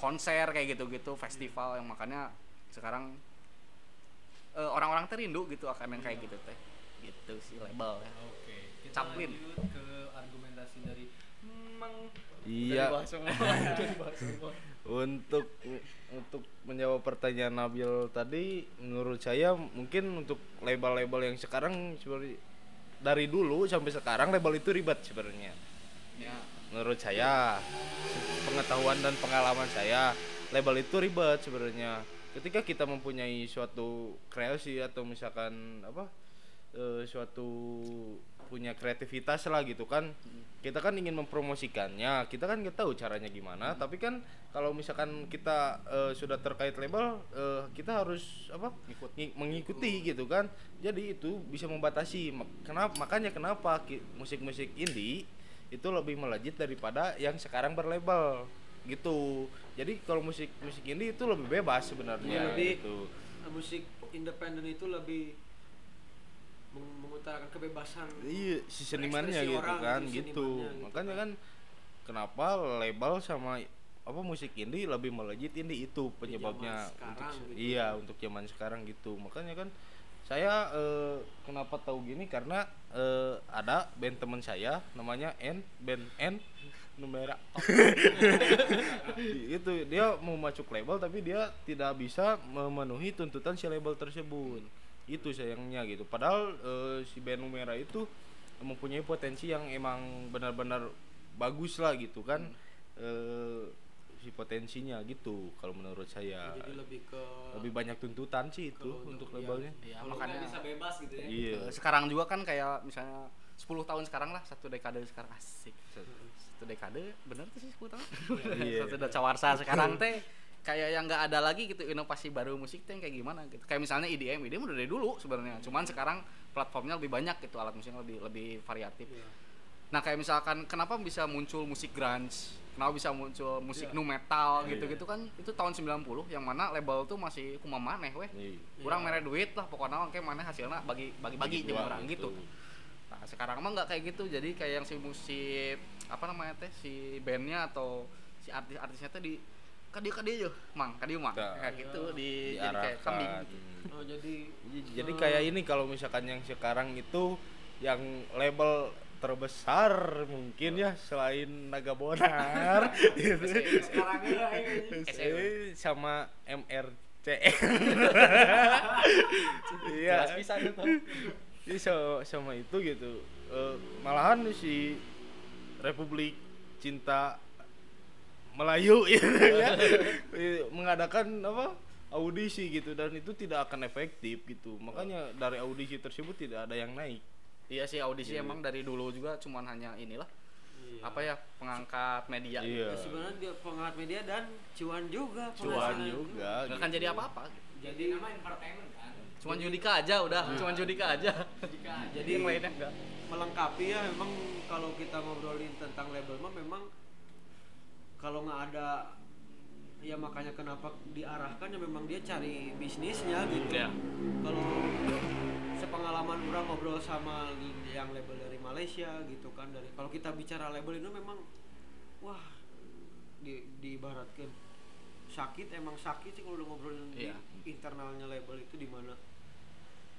konser kayak gitu-gitu festival yang makanya sekarang eh, orang-orang terindu gitu akan yang kayak gitu teh gitu si label ya Oke, kita Chaplin. lanjut ke argumentasi dari Mang Iya. Semua. Semua. Untuk untuk menjawab pertanyaan Nabil tadi, menurut saya mungkin untuk label-label yang sekarang seperti dari dulu sampai sekarang label itu ribet sebenarnya. ya Menurut saya, pengetahuan dan pengalaman saya, label itu ribet sebenarnya. Ketika kita mempunyai suatu kreasi atau misalkan apa eh, suatu punya kreativitas lah gitu kan. Kita kan ingin mempromosikannya kita kan nggak tahu caranya gimana tapi kan kalau misalkan kita eh, sudah terkait label eh, kita harus apa Ngi- mengikuti gitu kan. Jadi itu bisa membatasi kenapa makanya kenapa musik-musik indie itu lebih melejit daripada yang sekarang berlabel gitu. Jadi kalau musik musik indie itu lebih bebas sebenarnya lebih gitu. musik independen itu lebih mengutarakan kebebasan iya si senimannya gitu orang kan gitu, gitu gitu makanya kan. kenapa label sama apa musik indie lebih melejit indie itu penyebabnya zaman untuk gitu. iya untuk zaman sekarang gitu. Makanya kan saya eh, kenapa tahu gini? Karena eh, ada band teman saya namanya N band N numera. Itu dia mau masuk label tapi dia tidak bisa memenuhi tuntutan si label tersebut itu sayangnya gitu. Padahal eh, si band numera itu mempunyai potensi yang emang benar-benar bagus lah gitu kan. Eh, si potensinya gitu kalau menurut saya. Jadi lebih ke lebih banyak tuntutan sih itu untuk untuk- labelnya. ya kalau makanya bisa bebas gitu ya. Iya. Eh, sekarang juga kan kayak misalnya 10 tahun sekarang lah satu dekade sekarang. Asik. Satu. Dekade bener tuh sih 10 tahun? Iya. satu dacawarsa sekarang teh kayak yang nggak ada lagi gitu inovasi baru musik teh yang kayak gimana gitu. Kayak misalnya EDM EDM udah dari dulu sebenarnya cuman sekarang platformnya lebih banyak gitu alat musiknya lebih lebih variatif. Iya. nah kayak misalkan kenapa bisa muncul musik grunge? Kenapa bisa muncul musik nu metal Iya. gitu-gitu kan itu tahun 90 yang mana label tuh masih kumaha maneh weh. Iya. kurang mere duit lah pokoknya kayak mana hasilnya? Bagi bagi bagi jeung dua orang gitu. nah sekarang mah nggak kayak gitu. Jadi kayak yang si musik apa namanya teh si bandnya atau si artis-artisnya teh di kadieu kadieu mang kadieu mah Nah. kayak gitu di jadi kayak kambing. Oh jadi jadi kayak ini kalau misalkan yang sekarang itu yang label terbesar mungkin ya selain Naga Bonar gitu. sekarang ya SE sama MRC iya. Jelas bisa gitu. Jadi so- sama itu gitu. Eh, malahan si Republik Cinta Melayu gitu ya. Eh, mengadakan apa audisi gitu dan itu tidak akan efektif gitu. Makanya dari audisi tersebut tidak ada yang naik. Iya sih audisi Iya. emang dari dulu juga cuman hanya inilah. Iya. apa ya pengangkat media. Iya. Ya, sebenarnya dia pengangkat media dan cuan juga cuan juga nggak akan gitu. jadi apa-apa. Gitu. jadi nama entertainment kan. cuman judika aja udah cuman judika aja. Jadi yang lainnya enggak melengkapi ya memang kalau kita ngobrolin tentang label mah memang kalau nggak ada ya makanya kenapa diarahkan ya memang dia cari bisnisnya gitu Iya. kalau sepengalaman orang ngobrol sama yang label dari Malaysia gitu kan dari kalau kita bicara label itu memang wah di diibaratkan sakit emang sakit sih kalau udah ngobrolin di Iya. internalnya label itu di mana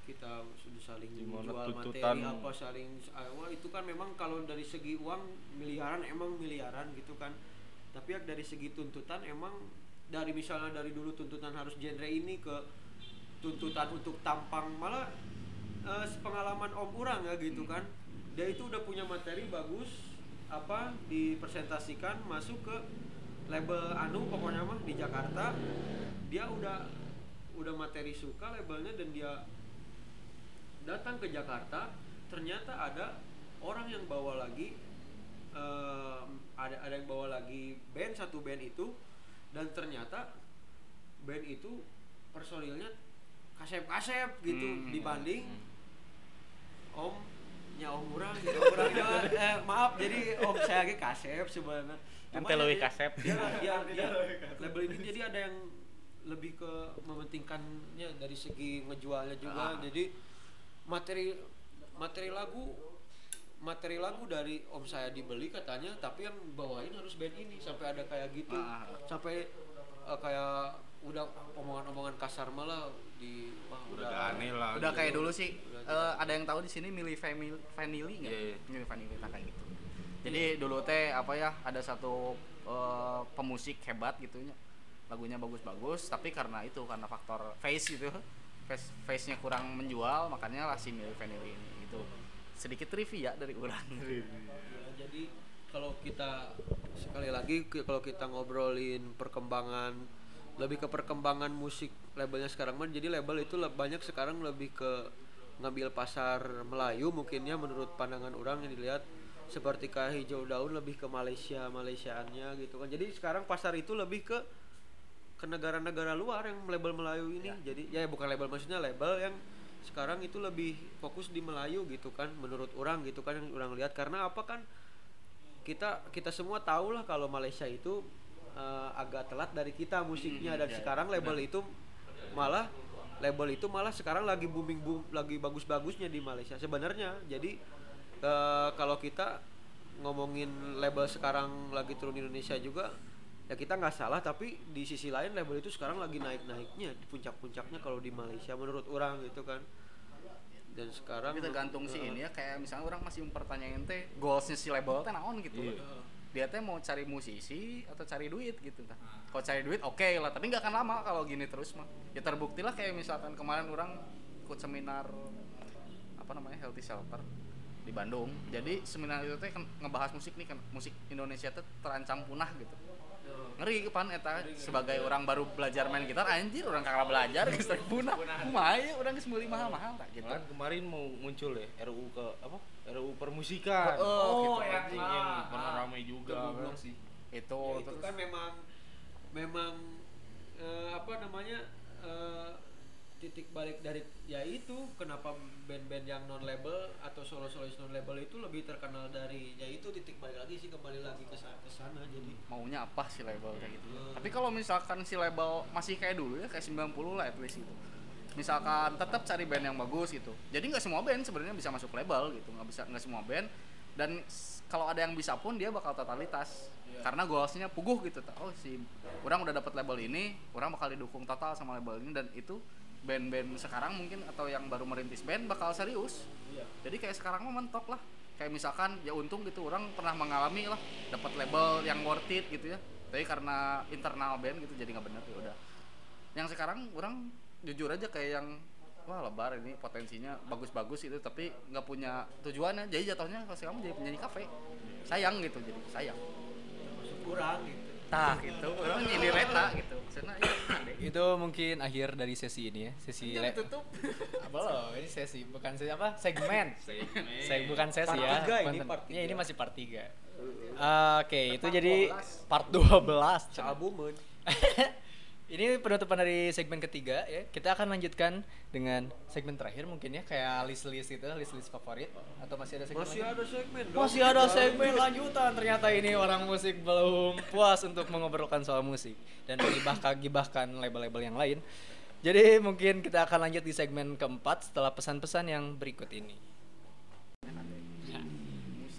kita sudah saling Di mana jual materi tuntutan- apa saling ah, wah itu kan memang kalau dari segi uang miliaran emang miliaran gitu kan tapi ya dari segi tuntutan emang dari misalnya dari dulu tuntutan harus genre ini ke tuntutan untuk tampang malah eh, pengalaman om orang ya gitu kan. Dia itu udah punya materi bagus apa dipresentasikan masuk ke label anu pokoknya mah di Jakarta. Dia udah udah materi suka labelnya dan dia datang ke Jakarta ternyata ada orang yang bawa lagi eh, ada ada yang bawa lagi band satu band itu dan ternyata band itu personilnya kasep-kasep gitu Hmm, dibanding hmm. om nya om orang gitu orangnya eh, maaf jadi om saya lagi kasep sebenarnya Ente leuwih dia- kasep. dia, dia, dia, label ini jadi ada yang lebih ke mementingkannya dari segi ngejualnya juga Ah. jadi materi materi lagu materi lagu dari om saya dibeli katanya tapi yang bawain harus band ini sampai ada kayak gitu Ah. sampai eh, kayak udah omongan-omongan kasar malah di wah Udah aneh lah. udah gitu. kayak dulu sih Udah eh, ada yang tahu di sini milih family vanili nggak Iya, iya. milih vanili nah kayak gitu jadi dulu teh apa ya ada satu eh, pemusik hebat gitu ya lagunya bagus-bagus tapi karena itu karena faktor face gitu face face nya kurang menjual makanya lah si milih vanili ini gitu sedikit trivia dari orang. Ya, jadi kalau kita sekali lagi kalau kita ngobrolin perkembangan lebih ke perkembangan musik labelnya sekarang mah jadi label itu banyak sekarang lebih ke ngambil pasar Melayu mungkinnya menurut pandangan orang yang dilihat. Seperti kayak hijau daun lebih ke Malaysia Malaysiaannya gitu kan. Jadi sekarang pasar itu lebih ke ke negara-negara luar yang label Melayu ini. Jadi ya bukan label maksudnya label yang sekarang itu lebih fokus di Melayu gitu kan menurut orang gitu kan yang orang lihat. Karena apa kan kita kita semua tahu lah kalau Malaysia itu eh, agak telat dari kita musiknya. Dan sekarang label itu malah label itu malah sekarang lagi booming boom lagi bagus-bagusnya di Malaysia sebenarnya. Jadi eh, kalau kita ngomongin label sekarang lagi turun di Indonesia juga ya kita nggak salah tapi di sisi lain label itu sekarang lagi naik-naiknya di puncak-puncaknya kalau di Malaysia menurut orang gitu kan. Dan sekarang tapi tergantung sih ini ya kayak misalnya orang masih mempertanyakan teh goalsnya si label teh naon gitu. Iya. dia teh mau cari musisi atau cari duit gitu. Tah kalau cari duit oke lah tapi nggak akan lama kalau gini terus mah. Ya terbukti lah kayak misalkan kemarin orang ikut seminar apa namanya healthy shelter di Bandung. Jadi seminar itu teh kan ngebahas musik nih kan musik Indonesia teh terancam punah gitu ngeri pan eta sebagai orang baru belajar main gitar anjir orang kakak belajar geus teh punah kumaha ya orang geus meuli mahal-mahal tak gitu Malah kemarin mau muncul ya RUU ke apa? RUU permusikan. Oh, gitu. anjing yang pernah ramai juga. kan. itu Ya, itu terus kan memang memang eh, apa namanya eh, titik balik dari ya itu kenapa band-band yang non label atau solo solois non label itu lebih terkenal dari ya itu titik balik lagi sih kembali lagi ke sana, ke sana jadi. Maunya apa sih label kayak gitu? Hmm. tapi kalau misalkan si label masih kayak dulu ya kayak 90 lah at least gitu. Misalkan tetap cari band yang bagus gitu. Jadi nggak semua band sebenarnya bisa masuk label gitu nggak bisa nggak semua band. Dan kalau ada yang bisa pun dia bakal totalitas. Karena goalsnya puguh gitu. Oh si orang udah dapat label ini orang bakal didukung total sama label ini. Dan itu band-band sekarang mungkin atau yang baru merintis band bakal serius. Jadi kayak sekarang mah mentok lah. Kayak misalkan ya untung gitu orang pernah mengalami lah. Dapat label yang worth it gitu ya. Tapi karena internal band gitu jadi nggak bener ya udah. Yang sekarang orang jujur aja kayak yang wah lebar ini potensinya bagus-bagus itu tapi nggak punya tujuannya. Jadi jatuhnya kalau kamu jadi penyanyi kafe. Sayang gitu jadi sayang. Kurang gitu tah gitu orang jadi reta gitu maksudnya ya Itu mungkin akhir dari sesi ini ya. Sesi le- tutup Belum, ini sesi bukan sesi apa? Segmen. Segmen. Saya bukan sesi Part ya. tiga ini, Konten- part Ya, ini tiga. masih part 3. Oke, itu Part jadi 12. part 12. sealbuman ini penutupan dari segmen ketiga ya. Kita akan lanjutkan dengan segmen terakhir mungkin ya kayak list-list itu, list-list favorit atau masih ada segmen masih lagi? ada segmen dong. Masih ada segmen lanjutan. Ternyata ini orang musik belum puas untuk mengobrolkan soal musik dan menggibah-gibahkan label-label yang lain. Jadi mungkin kita akan lanjut di segmen keempat setelah pesan-pesan yang berikut ini.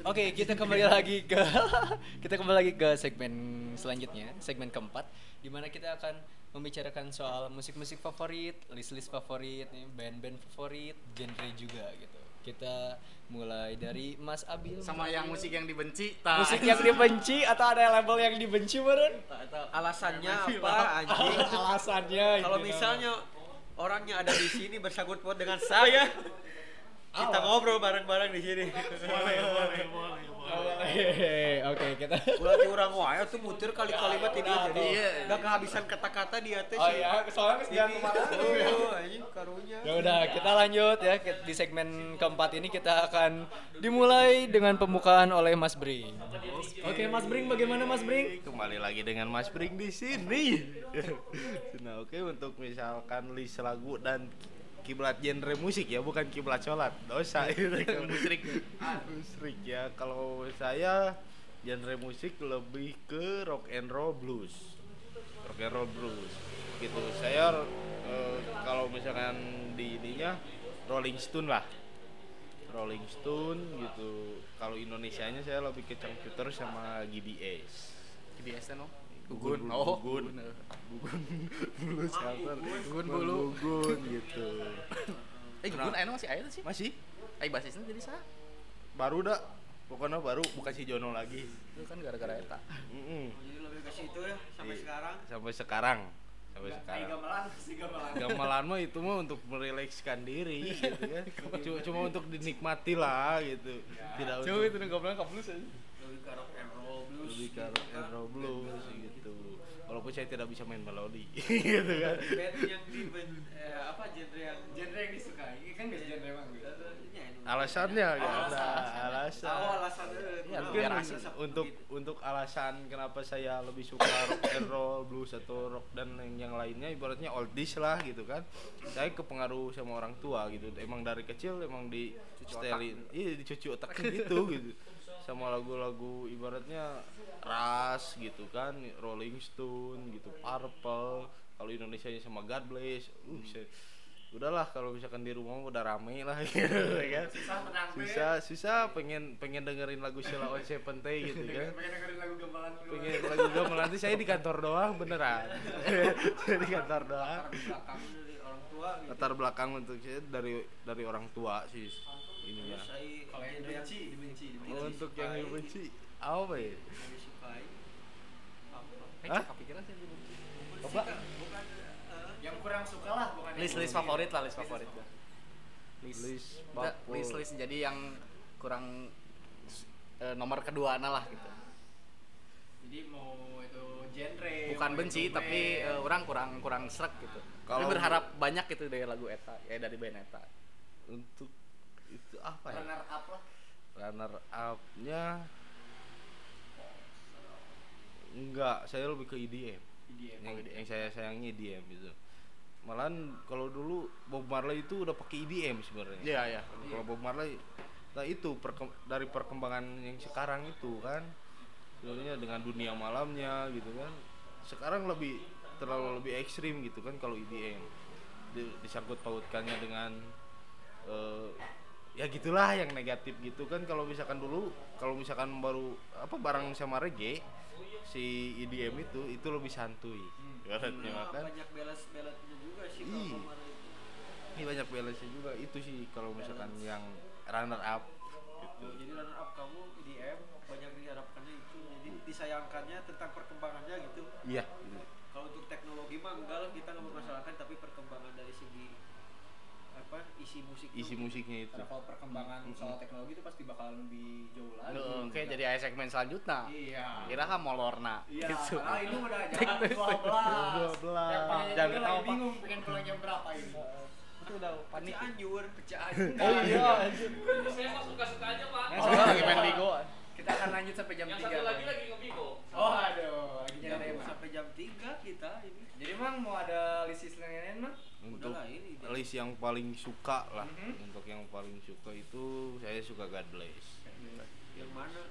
Oke, kita kembali lagi ke kita kembali lagi ke segmen selanjutnya, segmen keempat, di mana kita akan membicarakan soal musik-musik favorit, list-list favorit, band-band favorit, genre juga gitu. Kita mulai dari Mas Abil sama yang musik yang dibenci tah. musik yang dibenci atau ada label yang dibenci eta. alasannya apa anjing Alasannya. kalau gitu. misalnya orangnya ada di sini bersangkut paut dengan saya Kita ngobrol bareng-bareng di sini. Hehehe, Oke, kita Berarti orang wae tuh muter kali kalimat ini jadi Iya. enggak kehabisan kata-kata di atas. Oh iya, soalnya sedang ke mana Oh, anjing karunya. Ya udah, kita lanjut ya di segmen keempat ini kita akan dimulai dengan pembukaan oleh Mas Bring. Oke, Mas Bring bagaimana Mas Bring? Kembali lagi dengan Mas Bring di sini. nah, oke untuk misalkan list lagu dan kiblat genre musik ya, bukan kiblat sholat. Dosa itu kan. musrik. musrik ya. Kalau saya genre musik lebih ke rock and roll blues. Rock and roll blues. Gitu. Saya eh, kalau misalkan di ininya Rolling Stone lah. Rolling Stone gitu. Kalau Indonesianya saya lebih ke Computer sama GBS. GBS no Gugun, oh Gugun. Gugun. Gugun bulu shelter. Gugun bulu. Gugun gitu. eh Gugun aya masih tuh sih Masih eh basisnya jadi sah baru dah. Pokoknya baru bukan si Jono lagi. itu kan gara-gara eta Mm-mm. Jadi lebih ke situ ya sampai Iya. sekarang. Sampai sekarang. Sampai sekarang. gamelan, si gamelan. Gamelan mah itu mah untuk merilekskan diri gitu kan. Cuma, cuma untuk dinikmati lah gitu. Tidak Coba untuk itu gamelan kaplus aja. Lebih ke rock and roll blues. lebih ke rock and roll blues gitu. Walaupun saya tidak bisa main melodi gitu kan. Band yang di band eh, apa genre yang Genre yang disukai, kan gak genre emang gitu. Alasannya kan ada alasan. Oh, alasannya. Iya, mungkin biar asik. untuk untuk alasan kenapa saya lebih suka rock and roll blues atau rock dan yang, yang lainnya ibaratnya oldies lah gitu kan saya kepengaruh sama orang tua gitu emang dari kecil emang di setelin iya dicuci otaknya gitu gitu sama lagu-lagu ibaratnya ras gitu kan Rolling Stone gitu Purple kalau Indonesia sama God Bless uh saya- udahlah kalau misalkan di rumah udah rame lah gitu kan. Susah susah pengen pengen dengerin lagu Sheila on Seventeen gitu kan. Pengen dengerin lagu gamelan dulu. pengen lagu gamelan nanti saya di kantor doang beneran. Saya di kantor doang. Belakang dari orang tua gitu. latar belakang untuk saya dari dari orang tua sih Terus saya Kalau yang dibenci, dibenci, dibenci. Untuk yang dibenci apa ya? Disukai apa? Hah? kepikiran sih dibenci. Coba bukan eh, Yang kurang suka lah, bukan list list favorit lah list favorit list. List list list. Jadi yang kurang eh, nomor kedua lah gitu. Jadi mau itu genre. bukan benci itu tapi eh, orang kurang kurang serak gitu. Tapi Kalau- berharap banyak gitu dari lagu eta ya dari band eta. Untuk itu apa ya? Runner up lah. runner up nya enggak saya lebih ke E EDM IDM. yang, yang saya sayangi EDM gitu. Malahan kalau dulu Bob Marley itu udah pakai EDM sebenarnya. Iya iya. Kalau Bob Marley nah itu perkem- dari perkembangan yang sekarang itu kan. Sebenarnya dengan dunia malamnya gitu kan. Sekarang lebih terlalu lebih ekstrim gitu kan kalau EDM Di- disangkut pautkannya dengan eh, ya gitulah yang negatif gitu kan. Kalau misalkan dulu kalau misalkan baru apa barang sama reggae si EDM itu itu lebih santuy. Ibaratnya Nah, kan? banyak belas belasnya juga sih itu. ini banyak balance juga. Itu sih kalau misalkan yang runner up gitu. Oh, jadi runner up kamu IDM banyak diharapkannya itu. Jadi disayangkannya tentang perkembangannya gitu. Iya. Kalau untuk teknologi mah enggak lah kita nggak mempermasalahkan tapi perkembangan segi apa isi musik isi musiknya itu kalau perkembangan soal teknologi itu pasti bakalan lebih jauh lagi. Nuh, oke jadi aya segmen selanjutnya Iya. kira kan molorna Iya, gitu karena ini udah jam 12. 12. Yang juga ketawa, lagi bingung pengen pulang jam berapa ini. itu udah panik anjur Pecah Oh iya, Saya mah suka-suka aja, Pak. Yang oh, satu lagi main bigo Kita akan lanjut sampai jam Yang 3. satu lagi lagi ngebigo. Oh, aduh, lagi nyari sampai jam 3 kita ini Jadi Mang mau ada list lain Mang? untuk Udahlah, ini. List yang paling suka lah. Mhm. untuk yang paling suka itu saya suka God Bless. Yang mana?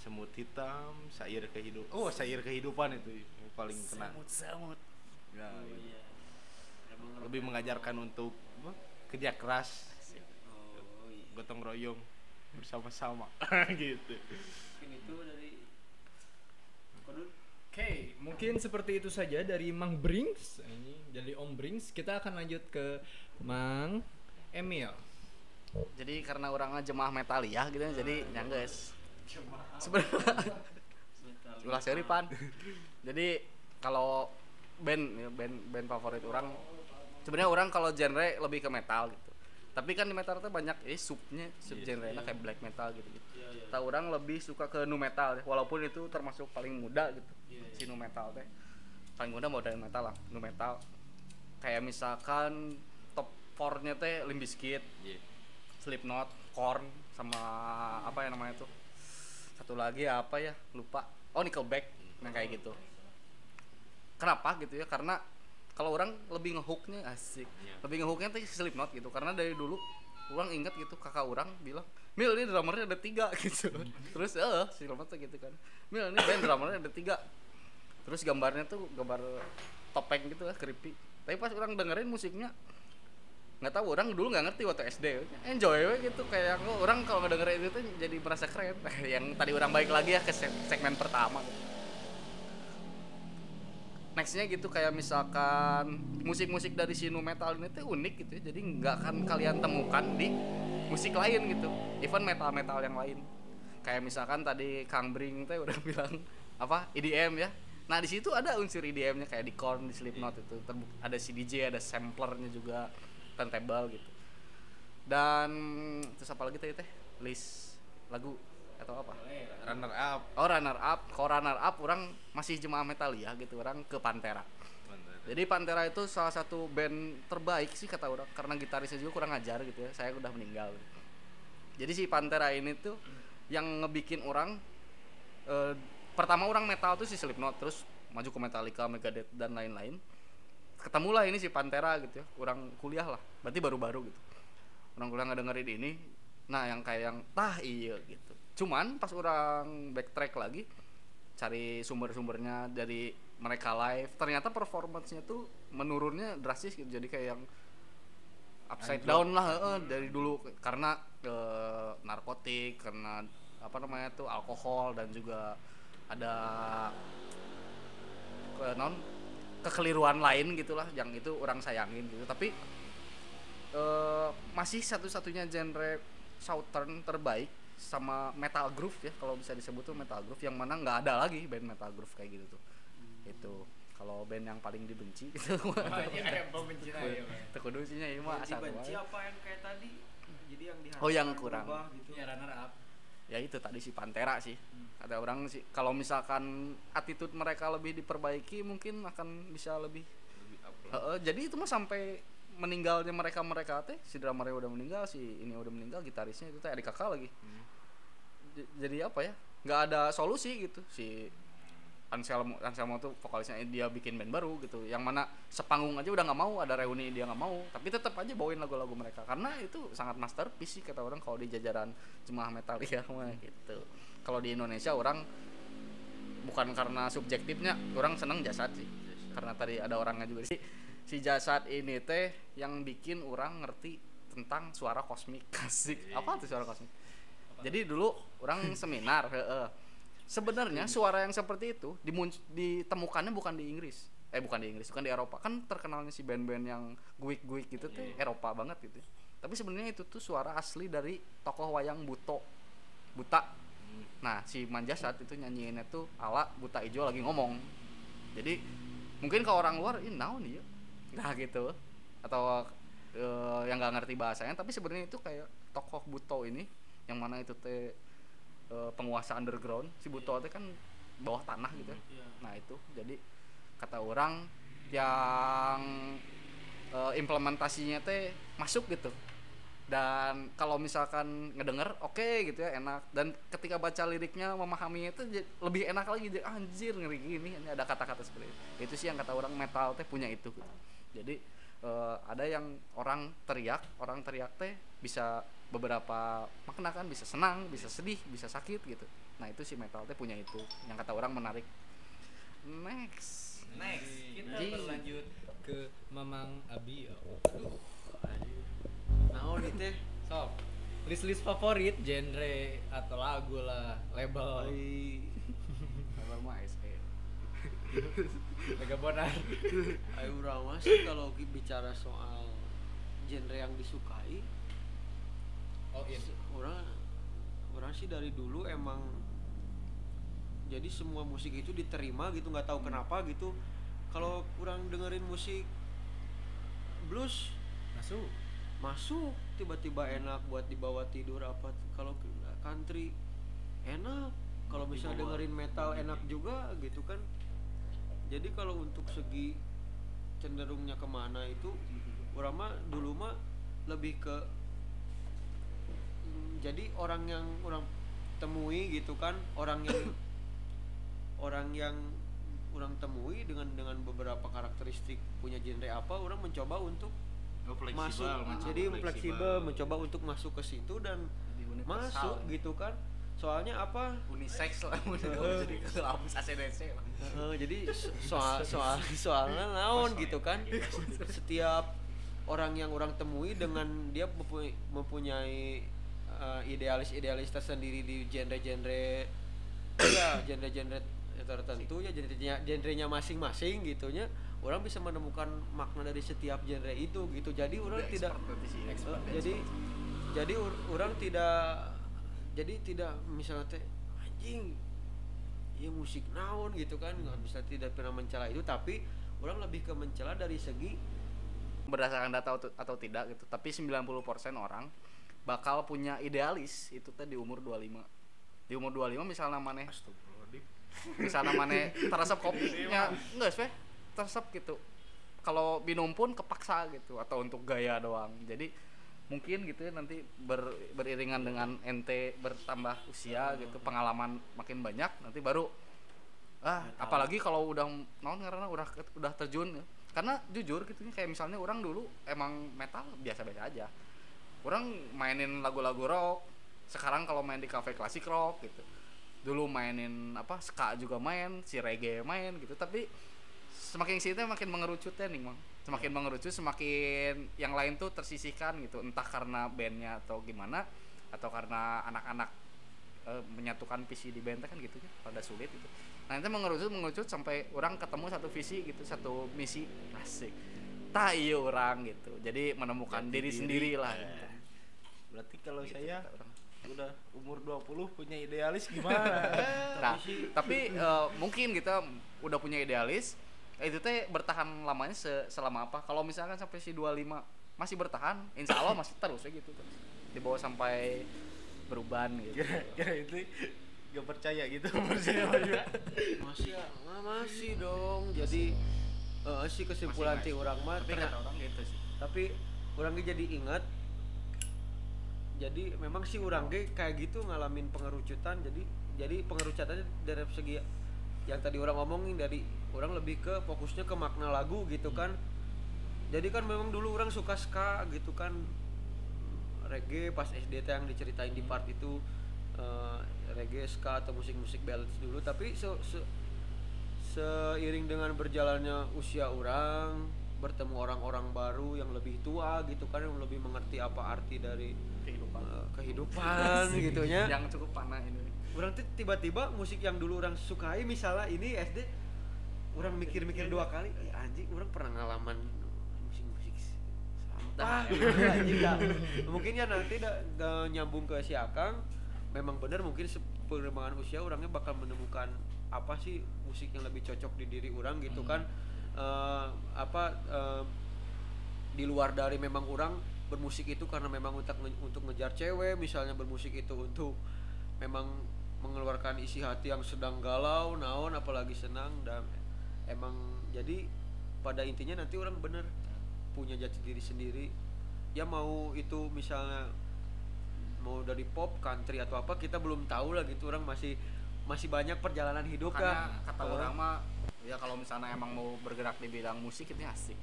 Semut hitam sair kehidupan oh sair kehidupan itu yang paling kena. Semut Ya, oh iya. emang lebih mengajarkan untuk apa, kerja keras. Oh iya. Gotong royong bersama-sama. Gitu. Mungkin itu dari Oke, mungkin seperti itu saja dari Mang Brings. Ini dari Om Brings. Kita akan lanjut ke Mang Emil. jadi karena orangnya jemaah metalia gitu jadi nyangges sebenarnya ulah seri pan jadi kalau band ya, band band favorit orang sebenarnya orang kalau genre lebih ke metal gitu tapi kan di metal teh banyak eh subnya sub genre kayak black metal gitu gitu Iya, iya. tahu orang lebih suka ke nu metal deh walaupun itu termasuk paling muda gitu Iya, iya. si nu metal teh. Paling muda modern metal lah nu metal. Kayak misalkan top 4 nya teh Limp Bizkit Iya. Slipknot Korn sama apa ya namanya tuh? Satu lagi apa ya? Lupa. Oh Nickelback nah kayak gitu. Kenapa gitu ya? Karena kalau orang lebih ngehooknya asik. Iya. lebih ngehooknya tuh Slipknot gitu. Karena dari dulu orang ingat gitu kakak orang bilang Mil ini drummernya ada tiga gitu. Terus eh Slipknot tuh gitu kan. Mil ini band drummernya ada tiga. Terus gambarnya tuh gambar topeng gitu lah creepy. Tapi pas orang dengerin musiknya nggak tahu orang dulu nggak ngerti waktu SD enjoy we gitu kayak orang kalau ngedengerin itu tuh jadi merasa keren. Yang tadi orang balik lagi ya ke se- segmen pertama. gitu. Nextnya gitu kayak misalkan musik-musik dari sinu metal ini tuh unik gitu ya. Jadi nggak akan kalian temukan di musik lain gitu. Even metal-metal yang lain. Kayak misalkan tadi Kang Bring teh udah bilang apa EDM ya. Nah di situ ada unsur EDM-nya kayak di Korn di Slipknot itu. Ada CDJ ada samplernya juga turntable gitu. Dan terus apa lagi tadi teh? List lagu atau apa? Runner up. Oh runner up. Kalau runner up orang masih jemaah Metalia gitu orang ke Pantera. Jadi Pantera itu salah satu band terbaik sih kata orang karena gitarisnya juga kurang ajar gitu ya saya udah meninggal jadi si Pantera ini tuh yang ngebikin orang eh, pertama orang metal tuh si Slipknot terus maju ke Metallica, Megadeth dan lain-lain. Ketemulah ini si Pantera gitu ya orang kuliah lah berarti baru-baru gitu. Orang kuliah nggak dengerin ini nah yang kayak yang tah iya gitu cuman pas orang backtrack lagi cari sumber-sumbernya dari mereka live ternyata performance-nya tuh menurunnya drastis gitu. Jadi kayak yang upside down lah heeh, dari dulu. Karena eh, narkotik karena apa namanya tuh alkohol dan juga ada ke non kekeliruan lain gitulah yang itu orang sayangin gitu. Tapi eh, masih satu-satunya genre southern terbaik sama metal groove ya kalau bisa disebut tuh metal groove yang mana nggak ada lagi band metal groove kayak gitu tuh. Itu kalau band yang paling dibenci itu pembenci ya itu kudu sih nya ieu mah asal dibenci wae. apa yang kayak tadi? Jadi yang diharapkan Oh, yang kurang. berubah gitu. Ya runner up ya itu tadi si Pantera sih. Ada orang sih kalau misalkan attitude mereka lebih diperbaiki mungkin akan bisa lebih Heeh, jadi itu mah sampai meninggalnya mereka mereka teh si drummernya udah meninggal si ini udah meninggal gitarisnya itu teh adik kakak lagi. J- jadi apa ya nggak ada solusi gitu. Si Anselmo Anselmo tuh vokalisnya dia bikin band baru gitu yang mana sepanggung aja udah nggak mau ada reuni dia nggak mau tapi tetap aja bawain lagu-lagu mereka. Karena itu sangat masterpiece sih kata orang kalau di jajaran jemaah Metalia mah gitu. Kalau di Indonesia orang bukan karena subjektifnya orang seneng jasad sih. Karena tadi ada orangnya juga. Si si jasad ini teh yang bikin orang ngerti tentang suara kosmik. Kasih apa tuh suara kosmik? Jadi dulu orang seminar heeh. sebenarnya suara yang seperti itu ditemukannya bukan di Inggris. Eh bukan di Inggris bukan di Eropa. Kan terkenalnya si band-band yang guik-guik gitu tuh Eropa banget gitu. Tapi sebenarnya itu tuh suara asli dari tokoh wayang buto buta. Nah si Manjasat itu nyanyiinnya tuh ala buta ijo lagi ngomong. Jadi mungkin ke orang luar ini naon ya nah gitu atau eh, yang nggak ngerti bahasanya tapi sebenarnya itu kayak tokoh buto ini yang mana itu teh eh, penguasa underground. Si buto teh kan bawah tanah gitu. Ya. nah itu. Jadi kata orang yang eh, implementasinya teh masuk gitu. Dan kalau misalkan ngedenger oke gitu ya enak. Dan ketika baca liriknya memahaminya itu lebih enak lagi. Jadi anjir ngeri gini. Ini ada kata-kata seperti itu. Itu sih yang kata orang metal teh punya itu gitu. Jadi eh, ada yang orang teriak orang teriak teh bisa beberapa makna kan bisa senang bisa sedih bisa sakit gitu. Nah itu si metal teh punya itu yang kata orang menarik. Next. Next kita Ji. berlanjut ke Mamang Abi. Nah ini teh sob list list favorit genre atau lagu lah label. Kabar mah Mega Bonar. Ayo urang mah sih kalau bicara soal genre yang disukai oh iya. orang orang sih dari dulu emang jadi semua musik itu diterima gitu nggak tahu kenapa gitu. Kalau kurang dengerin musik blues masuk. masuk. Tiba-tiba enak buat dibawa tidur apa kalau country enak. Kalau bisa dengerin metal enak juga gitu kan jadi kalau untuk segi cenderungnya ke mana itu orang mah dulu mah lebih ke mm, jadi orang yang orang temui gitu kan orang yang orang yang orang temui dengan dengan beberapa karakteristik punya genre apa orang mencoba untuk Oh, fleksibel, masuk. jadi fleksibel. mencoba untuk masuk ke situ dan masuk gitu kan soalnya apa? Unisex lah Heeh. jadi kampus ACDC lah. Eh, jadi so- soal soal soalnya naon gitu kan? Setiap orang yang orang temui dengan dia mempunyai, mempunyai eh, idealis-idealis tersendiri di genre-genre ya genre-genre tertentu ya genre-nya genrenya masing-masing gitunya orang bisa menemukan makna dari setiap genre itu gitu. Jadi orang Udah tidak expert Eh, expert, jadi jadi orang tidak jadi tidak misalnya teh anjing ya musik naon gitu kan nggak bisa tidak pernah mencela itu. Tapi orang lebih ke mencela dari segi berdasarkan data atau, atau tidak gitu. Tapi 90% orang bakal punya idealis itu teh di umur 25 di umur 25 misalnya mana misalnya mana teresap kopinya enggak sih teresap gitu. Kalau minum pun kepaksa gitu atau untuk gaya doang. Jadi mungkin gitu ya nanti ber- beriringan dengan ente bertambah usia gitu pengalaman makin banyak nanti baru ah apalagi kalau udah naon karena udah udah terjun ya. karena jujur gitu ya, kayak misalnya orang dulu emang metal biasa-biasa aja. Orang mainin lagu-lagu rock sekarang kalau main di cafe klasik rock gitu. Dulu mainin apa ska juga main si reggae main gitu tapi semakin sini makin mengerucut ya nih mang semakin mengerucut semakin yang lain tuh tersisihkan gitu entah karena bandnya atau gimana atau karena anak-anak eh, menyatukan visi di band kan gitu ya pada sulit gitu nah itu mengerucut mengerucut sampai orang ketemu satu visi gitu satu misi asik tak iya orang gitu jadi menemukan Jati diri, diri. sendiri lah Eh. gitu. berarti kalau Gitu saya udah umur 20 punya idealis gimana Nah, tapi eh, mungkin kita udah punya idealis, eh, itu teh bertahan lamanya se- selama apa? Kalau misalkan sampai si 25 masih bertahan, insya Allah masih terus ya gitu terus. Dibawa sampai beruban gitu. kira, kira itu gak percaya gitu juga. masih ya masih dong jadi eh, sih kesimpulan Masih, ti orang mah Tapi kata orang gitu sih. tapi orang ge jadi ingat jadi memang sih orang ge kayak gitu ngalamin pengerucutan jadi jadi pengerucutannya dari segi yang tadi orang ngomongin dari orang lebih ke fokusnya ke makna lagu gitu kan. Jadi kan memang dulu orang suka ska gitu kan. Reggae pas SD yang diceritain di part itu eh, reggae ska atau musik-musik ballads dulu. Tapi se, se- seiring dengan berjalannya usia orang bertemu orang-orang baru yang lebih tua gitu kan yang lebih mengerti apa arti dari Kehidupan. eh, kehidupan gitunya. Yang cukup panah ini. Orang tuh tiba-tiba musik yang dulu orang sukai misalnya ini SD orang mikir-mikir dua kali eh, anjing orang pernah ngalaman musik-musik sampah. Anjing dah. mungkin ya nanti da, da nyambung ke si Akang memang benar mungkin perkembangan usia orangnya bakal menemukan apa sih musik yang lebih cocok di diri orang gitu kan. Eh, apa eh, di luar dari memang orang bermusik itu karena memang untuk nge- untuk ngejar cewek misalnya bermusik itu untuk memang mengeluarkan isi hati yang sedang galau naon apalagi senang dan emang jadi pada intinya nanti orang bener punya jati diri sendiri ya mau itu misalnya mau dari pop country atau apa kita belum tahu lah gitu orang masih masih banyak perjalanan hidup kah kata orang mah ya kalau misalnya emang mau bergerak di bidang musik itu asik.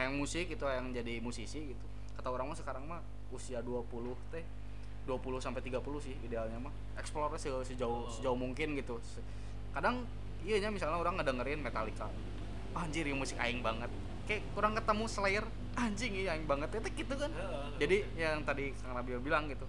Yang musik itu yang jadi musisi gitu. Kata orang mah sekarang mah usia 20 teh 20 sampai 30 sih idealnya mah. Explore se- sejauh sejauh mungkin gitu. Kadang iya nya misalnya orang ngedengerin Metallica. Anjir ini musik aing banget. Kayak kurang ketemu Slayer, anjing iya aing banget. Itu gitu kan. Jadi yang tadi Kang Nabil bilang gitu.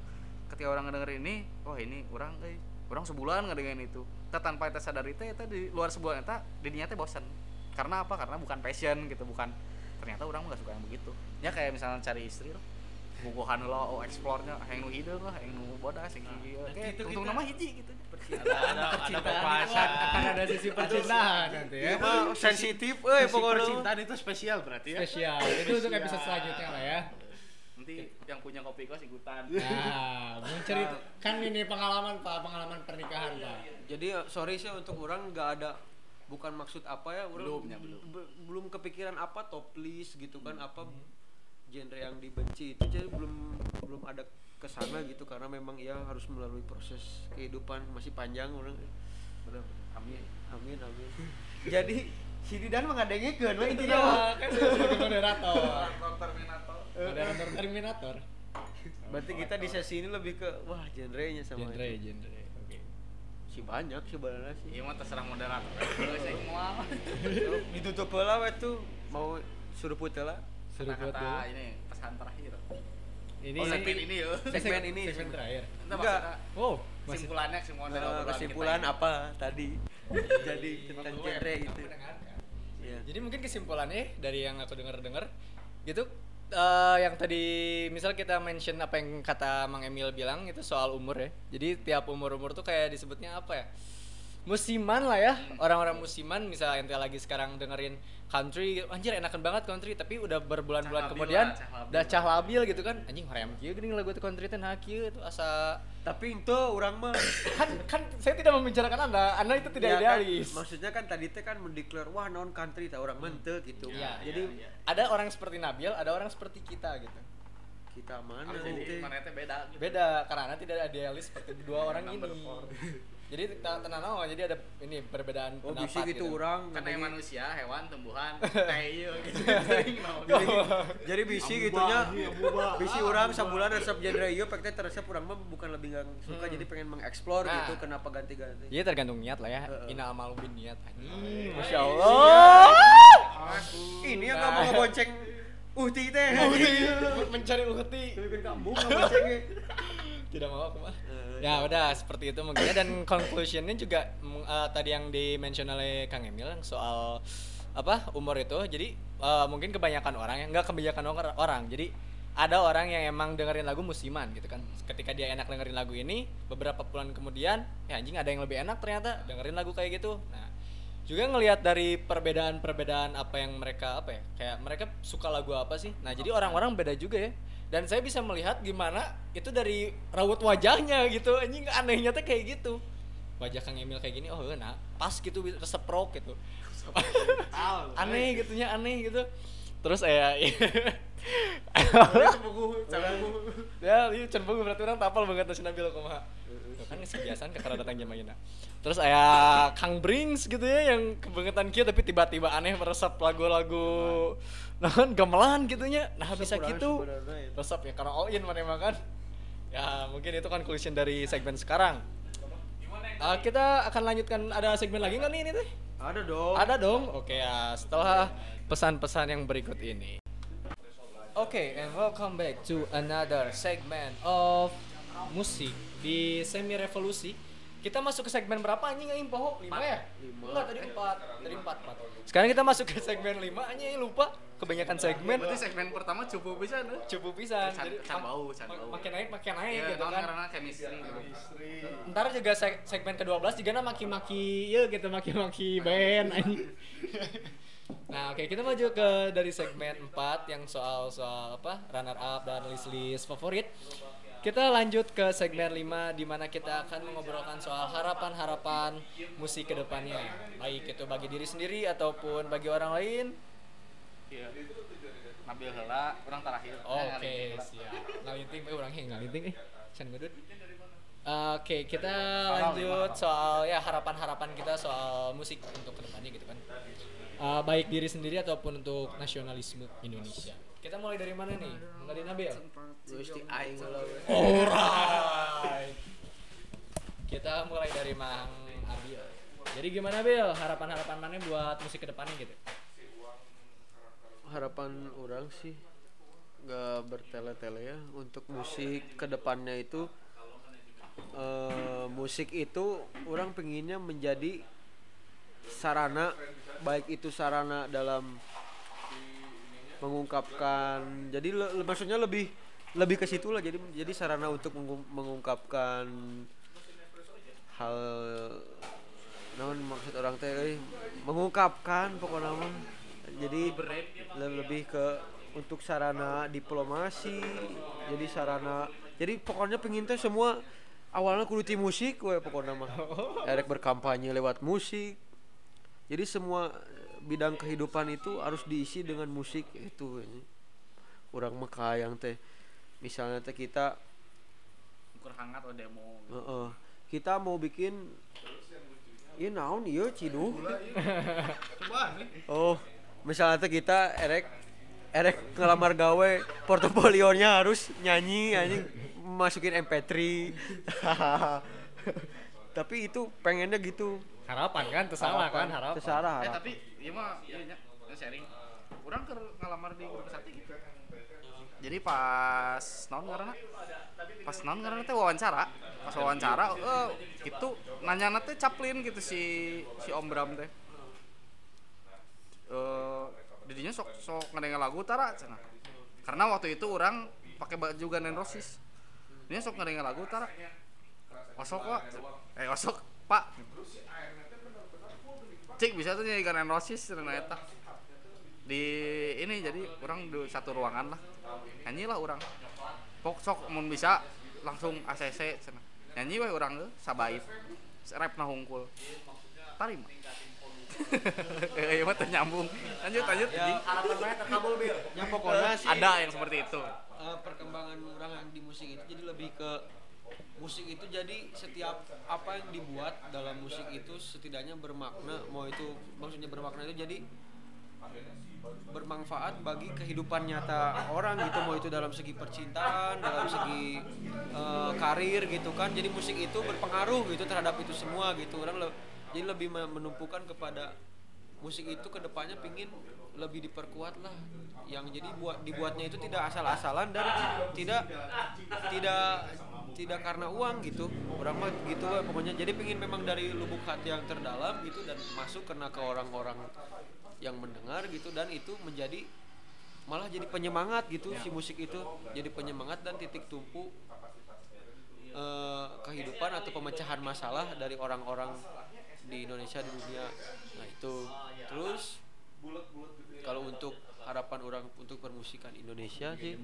Ketika orang ngedengerin ini, wah ini orang eh orang sebulan ngedengerin itu. Kita tanpa kita sadari teh eta di luar sebulan eta dirinya teh bosan. Karena apa? Karena bukan passion gitu, bukan ternyata orang nggak suka yang begitu. Ya kayak misalnya cari istri loh. Bukuhan lo oh explore-nya hayang nu hideung lah, hayang nu bodas yang kieu. Oke, itu untung nama hiji gitu. ada ada ada pembahasan akan ada sisi percintaan nanti ya. Iya mah sensitif euy Sisi pokoknya. percintaan itu spesial berarti ya. Spesial. Itu untuk episode selanjutnya lah ya. Nanti yang punya kopi kos ikutan Nah, mau cerita kan ini pengalaman Pak, pengalaman pernikahan Pak. jadi eh, sorry sih untuk orang nggak ada bukan maksud apa ya orang Belum, belum. be- belum kepikiran apa top list gitu kan apa genre yang dibenci itu jadi belum belum ada ke sana gitu karena memang ya harus melalui proses kehidupan masih panjang orang amin amin amin jadi si Didan mengadengekeun we Iya, intinya mah. kan saya sebagai moderator. Terminator Moderator Terminator. berarti kita di sesi ini lebih ke wah genrenya sama Genre, itu. genre. Oke. si banyak sebenarnya sih iya mah terserah moderator saya mau ditutup lah tuh mau suruh putih lah Suruh buat kata dulu. ini pesan terakhir Ini oh segmen ini ya segmen ini segmen terakhir. Enggak. Oh, masih kesimpulannya semua dari Eh, obrolan kesimpulan kita ini. apa tadi jadi tentang genre itu Iya. Jadi mungkin kesimpulannya dari yang aku dengar-dengar gitu eh, yang tadi misal kita mention apa yang kata Mang Emil bilang itu soal umur ya. Jadi tiap umur-umur tuh kayak disebutnya apa ya? Musiman lah ya. Orang-orang musiman misal ente lagi sekarang dengerin country, anjir enakan banget country tapi udah berbulan-bulan kemudian lah, cah labil. udah cah labil gitu kan. Anjing hoream kieu geuning lagu itu country teh nah kieu tuh asa tapi itu orang mah kan kan saya tidak membicarakan Anda. Anda itu tidak ya kan, idealis. maksudnya kan tadi teh kan mendeklar wah non country tak orang mente gitu Iya, jadi iya. Ada orang seperti Nabil, ada orang seperti kita gitu. kita mana jadi ente? mana teh beda gitu. beda karena tidak idealis seperti dua orang Number ini. jadi tenang oh, jadi ada ini perbedaan oh pendapat bisa gitu. orang Karena yang manusia, hewan, tumbuhan, kayak iya gitu. jadi, jadi bisi gitunya bisi orang sebulan resep genre ieu pek teh resep orang mah bukan lebih nggak suka jadi pengen mengeksplor Nah. gitu kenapa ganti-ganti. Iya tergantung niat lah ya. Heeh. ina amal bin niat anjing. Iya. masya allah. Ini yang Nah. kamu ngebonceng uhti teh. Mencari uhti. Kamu ngeboncengnya tidak mau aku mah. Eh, ya udah seperti itu mungkin. Ya. dan conclusionnya juga eh, tadi yang di mention oleh Kang Emil yang soal apa umur itu. Jadi eh, mungkin kebanyakan orang yang nggak kebanyakan orang, orang. Jadi ada orang yang emang dengerin lagu musiman gitu kan. Ketika dia enak dengerin lagu ini beberapa bulan kemudian ya anjing ada yang lebih enak ternyata dengerin lagu kayak gitu. Nah juga ngelihat dari perbedaan-perbedaan apa yang mereka apa ya kayak mereka suka lagu apa sih? Nah jadi orang-orang beda juga ya dan saya bisa melihat gimana itu dari raut wajahnya gitu. Anjing anehnya tuh kayak gitu. Wajah Kang Emil kayak gini oh nah pas gitu resep rock gitu. Aneh gitunya aneh gitu. Terus ya ya iya can bogo berarti orang tapal banget nasi Nabil kumaha Tuh kan kebiasaan jam ayeuna terus aya Kang Brings gitu ya yang kebangetan kieu tapi tiba-tiba aneh meresap lagu-lagu naon gamelan gitunya nah bisa gitu ya. resep ya karena all in mana kan ya mungkin itu conclusion dari segmen sekarang Ah, kita akan lanjutkan ada segmen lagi nggak nih ini teh ada dong ada dong. Oke ya, setelah pesan-pesan yang berikut ini. Oke, and welcome back to another segment of musik di semi revolusi. Kita masuk ke segmen berapa anjing aing poho? 5 ya? Lima. Enggak, tadi 4. Tadi 4, 4. Sekarang kita masuk ke segmen 5 anjing lupa kebanyakan segmen. Berarti segmen pertama cukup bisa nih. Cukup pisan. Can- Jadi bau, bau. Makin naik, makin naik Iya, gitu kan. karena chemistry. gitu. Ntar juga seg- segmen ke-12 juga na maki-maki ya gitu maki-maki band anjing. Nah, oke kita maju ke dari segmen 4 yang soal soal apa? runner up dan list-list favorit. Kita lanjut ke segmen 5 di mana kita akan mengobrolkan soal harapan-harapan musik ke depannya. Baik itu bagi diri sendiri ataupun bagi orang lain. Iya. Nabil heula, orang terakhir. Oke, heula. siap. Ngalinting, eh orang yang ngalinting eh. Can ngedut. Oke, kita lanjut soal ya harapan-harapan kita soal musik untuk ke depannya gitu kan. Eh, baik diri sendiri ataupun untuk nasionalisme Indonesia. Kita mulai dari mana nih? Mulai dari Nabil. Gusti aing heula we. Alright. Kita mulai dari Mang Abil. Jadi gimana Bil? Harapan-harapan mana buat musik ke depannya gitu? harapan orang sih nggak bertele-tele ya untuk musik ke depannya itu eh, musik itu orang pengennya menjadi sarana baik itu sarana dalam mengungkapkan jadi le- maksudnya lebih lebih ke situ lah. Jadi jadi sarana untuk mengu- mengungkapkan hal namun maksud orang teh euy, mengungkapkan pokoknya mah. Jadi le- lebih ke untuk sarana diplomasi jadi sarana jadi pokoknya pengen teh semua awalnya kudu ti musik we pokoknya mah. Erek berkampanye lewat musik. Jadi semua bidang kehidupan itu harus diisi dengan musik itu kurang mah yang teh misalnya teh kita ukur hangat atau demo gitu. Heeh. kita mau bikin Iya naon iya ciduh. oh, misalnya teh kita erek erek ngelamar gawe portofolionya harus nyanyi anjing masukin MP3. Tapi itu pengennya gitu. Harapan kan? Tersalah kan harapan. Terserah. eh tapi iya mah iya Ini sharing. Orang ke ngalamar di grup sate gitu. Jadi pas naon karena pas naon karena teh wawancara. Pas wawancara eh itu nanya teh caplin gitu si si Om Bram teh. Eh didinya sok sok ngedengar lagu tara cenah. Karena waktu itu orang pakai baju Guns N' Roses. Dia sok ngedengar lagu tara. Osok pak eh osok pak cik bisa tuh nyanyi Guns N' Roses cenah eta di ini jadi orang di satu ruangan lah. Nyanyi lah orang. Pok sok mun bisa langsung ACC cenah nyanyi we orang tuh sabait rap na hungkul. Tarima. Eh iya mah teu nyambung lanjut lanjut. Anjing. harapan mana terkabul bil. Yang pokoknya sih. Ada yang seperti itu. Eh, perkembangan orang yang di musik itu jadi lebih ke musik itu jadi setiap apa yang dibuat dalam musik itu setidaknya bermakna mau itu maksudnya bermakna itu jadi bermanfaat bagi kehidupan nyata orang gitu mau itu dalam segi percintaan dalam segi eh, karir gitu kan. Jadi musik itu berpengaruh gitu terhadap itu semua gitu. Orang le- jadi lebih me- menumpukan kepada musik itu ke depannya pingin lebih diperkuat lah. Yang jadi buat dibuatnya itu tidak asal-asalan dan tidak tidak tidak karena uang gitu. Orang mah gitu we, pokoknya. Jadi pingin memang dari lubuk hati yang terdalam gitu dan masuk kena ke orang-orang yang mendengar gitu dan itu menjadi malah jadi penyemangat gitu si musik itu. Jadi penyemangat dan titik tumpu eh, kehidupan atau pemecahan masalah dari orang-orang di Indonesia di dunia. Nah itu. Terus kalau untuk harapan orang untuk permusikan Indonesia sih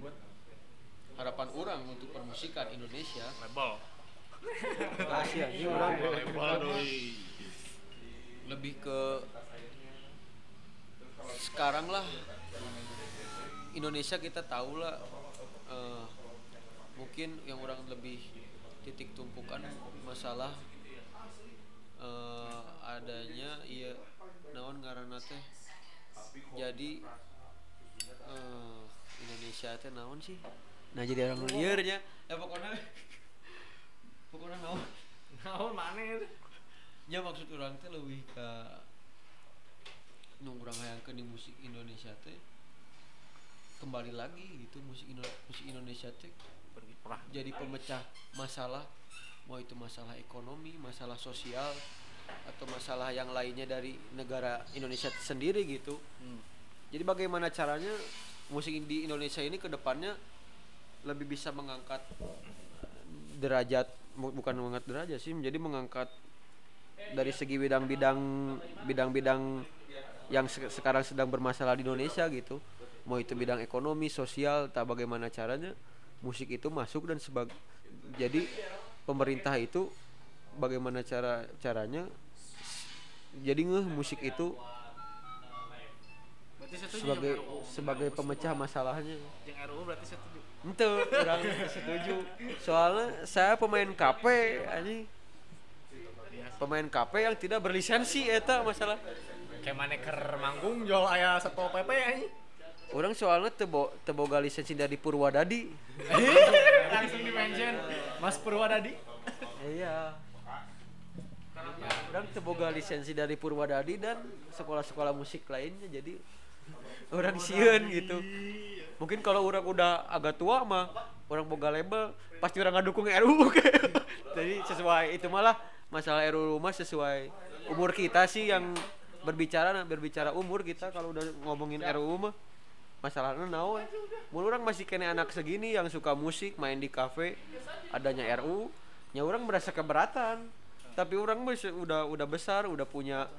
harapan orang untuk permusikan Indonesia. Label. Rahasia ini orang label doi. Lebih ke sekarang lah. Indonesia kita tahu lah eh, mungkin yang orang lebih titik tumpukan masalah eh, adanya iya naon ngaranna teh. Jadi eh, Indonesia teh naon sih nah jadi orang liar nya ya pokoknya. Pokoknya naon naon mana ya maksud orang teh lebih ke nu urang hayangkeun di musik Indonesia teh kembali lagi gitu musik Indo- musik Indonesia teh jadi pemecah masalah mau itu masalah ekonomi masalah sosial atau masalah yang lainnya dari negara Indonesia sendiri gitu. Hmm. jadi bagaimana caranya musik di Indonesia ini ke depannya lebih bisa mengangkat derajat bu- bukan mengangkat derajat sih menjadi mengangkat dari segi bidang-bidang bidang-bidang yang se- sekarang sedang bermasalah di Indonesia gitu. Mau itu bidang ekonomi sosial tak bagaimana caranya musik itu masuk dan sebagai jadi pemerintah itu bagaimana cara caranya jadi ngeh musik itu sebagai sebagai pemecah masalahnya. Jeung RUU berarti setuju ente orang setuju. Soalnya saya pemain KP anjing. Pemain KP yang tidak berlisensi eta masalah. Kayak mana ker manggung jual ayah satu pp anjing. Orang soalnya tebo teboga lisensi dari Purwadadi. Langsung di mention Mas Purwadadi. Iya. Orang teboga lisensi dari Purwadadi dan sekolah-sekolah musik lainnya jadi orang sieun gitu mungkin kalau orang udah agak tua mah orang boga label pasti orang ngadukung RUU jadi sesuai itu malah masalah RUU mah sesuai umur kita sih yang berbicara nah, berbicara umur kita kalau udah ngomongin RUU mah. Masalahnya naon? Mun orang masih kena anak segini yang suka musik main di kafe adanya RU nya orang merasa keberatan. Tapi orang udah udah besar udah punya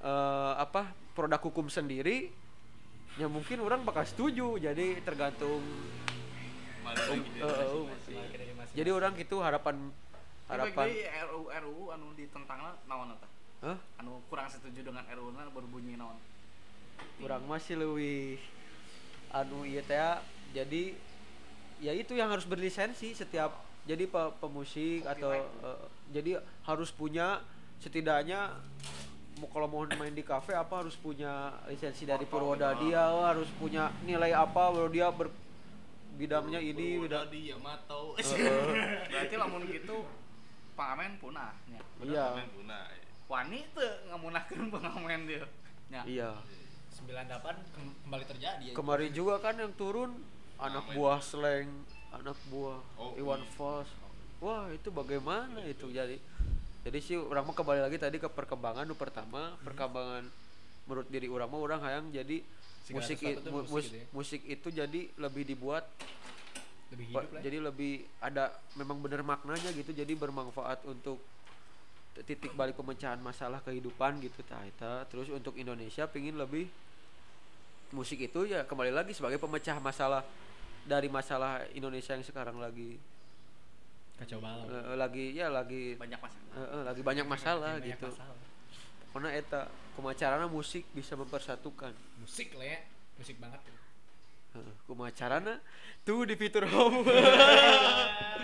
eh, apa produk hukum sendiri ya mungkin orang bakal setuju jadi tergantung um, eh, masing-masing. um, jadi orang gitu harapan harapan RUU RUU anu ditentangna naon eta? Hah? Anu kurang setuju dengan RUU na berbunyi naon? kurang masih lebih anu iya teh jadi ya itu yang harus berlisensi setiap jadi pe- pemusik atau eh, jadi harus punya setidaknya kalau mau main di kafe apa harus punya lisensi dari Purwoda dia harus punya nilai apa baru dia ber bidangnya ini udah bidang di Yamato. Berarti lamun gitu pengamen punah nya. iya punah. Wani teu ngamunahkeun pengamen dia. Nya. iya 98 kem- kembali terjadi ya. kemarin juga kan yang turun anak buah slang anak buah Oh, Iwan. Fals wah itu bagaimana itu jadi jadi sih orang mah kembali lagi tadi ke perkembangan nu pertama perkembangan menurut diri orang mah orang hayang jadi Segala musik, i- mu- musik mus- gitu ya. musik itu jadi lebih dibuat lebih hidup lah. ya. jadi lebih ada memang bener maknanya gitu jadi bermanfaat untuk titik balik pemecahan masalah kehidupan gitu tah eta. terus untuk Indonesia pingin lebih musik itu ya kembali lagi sebagai pemecah masalah dari masalah Indonesia yang sekarang lagi kacau balau. eh, lagi ya lagi Banyak masalah. eh, eh, lagi banyak masalah Banyak gitu masalah. karena eta kumacarana musik bisa mempersatukan Musik lah ya. Musik banget. Heeh, kumacarana tuh di fitur home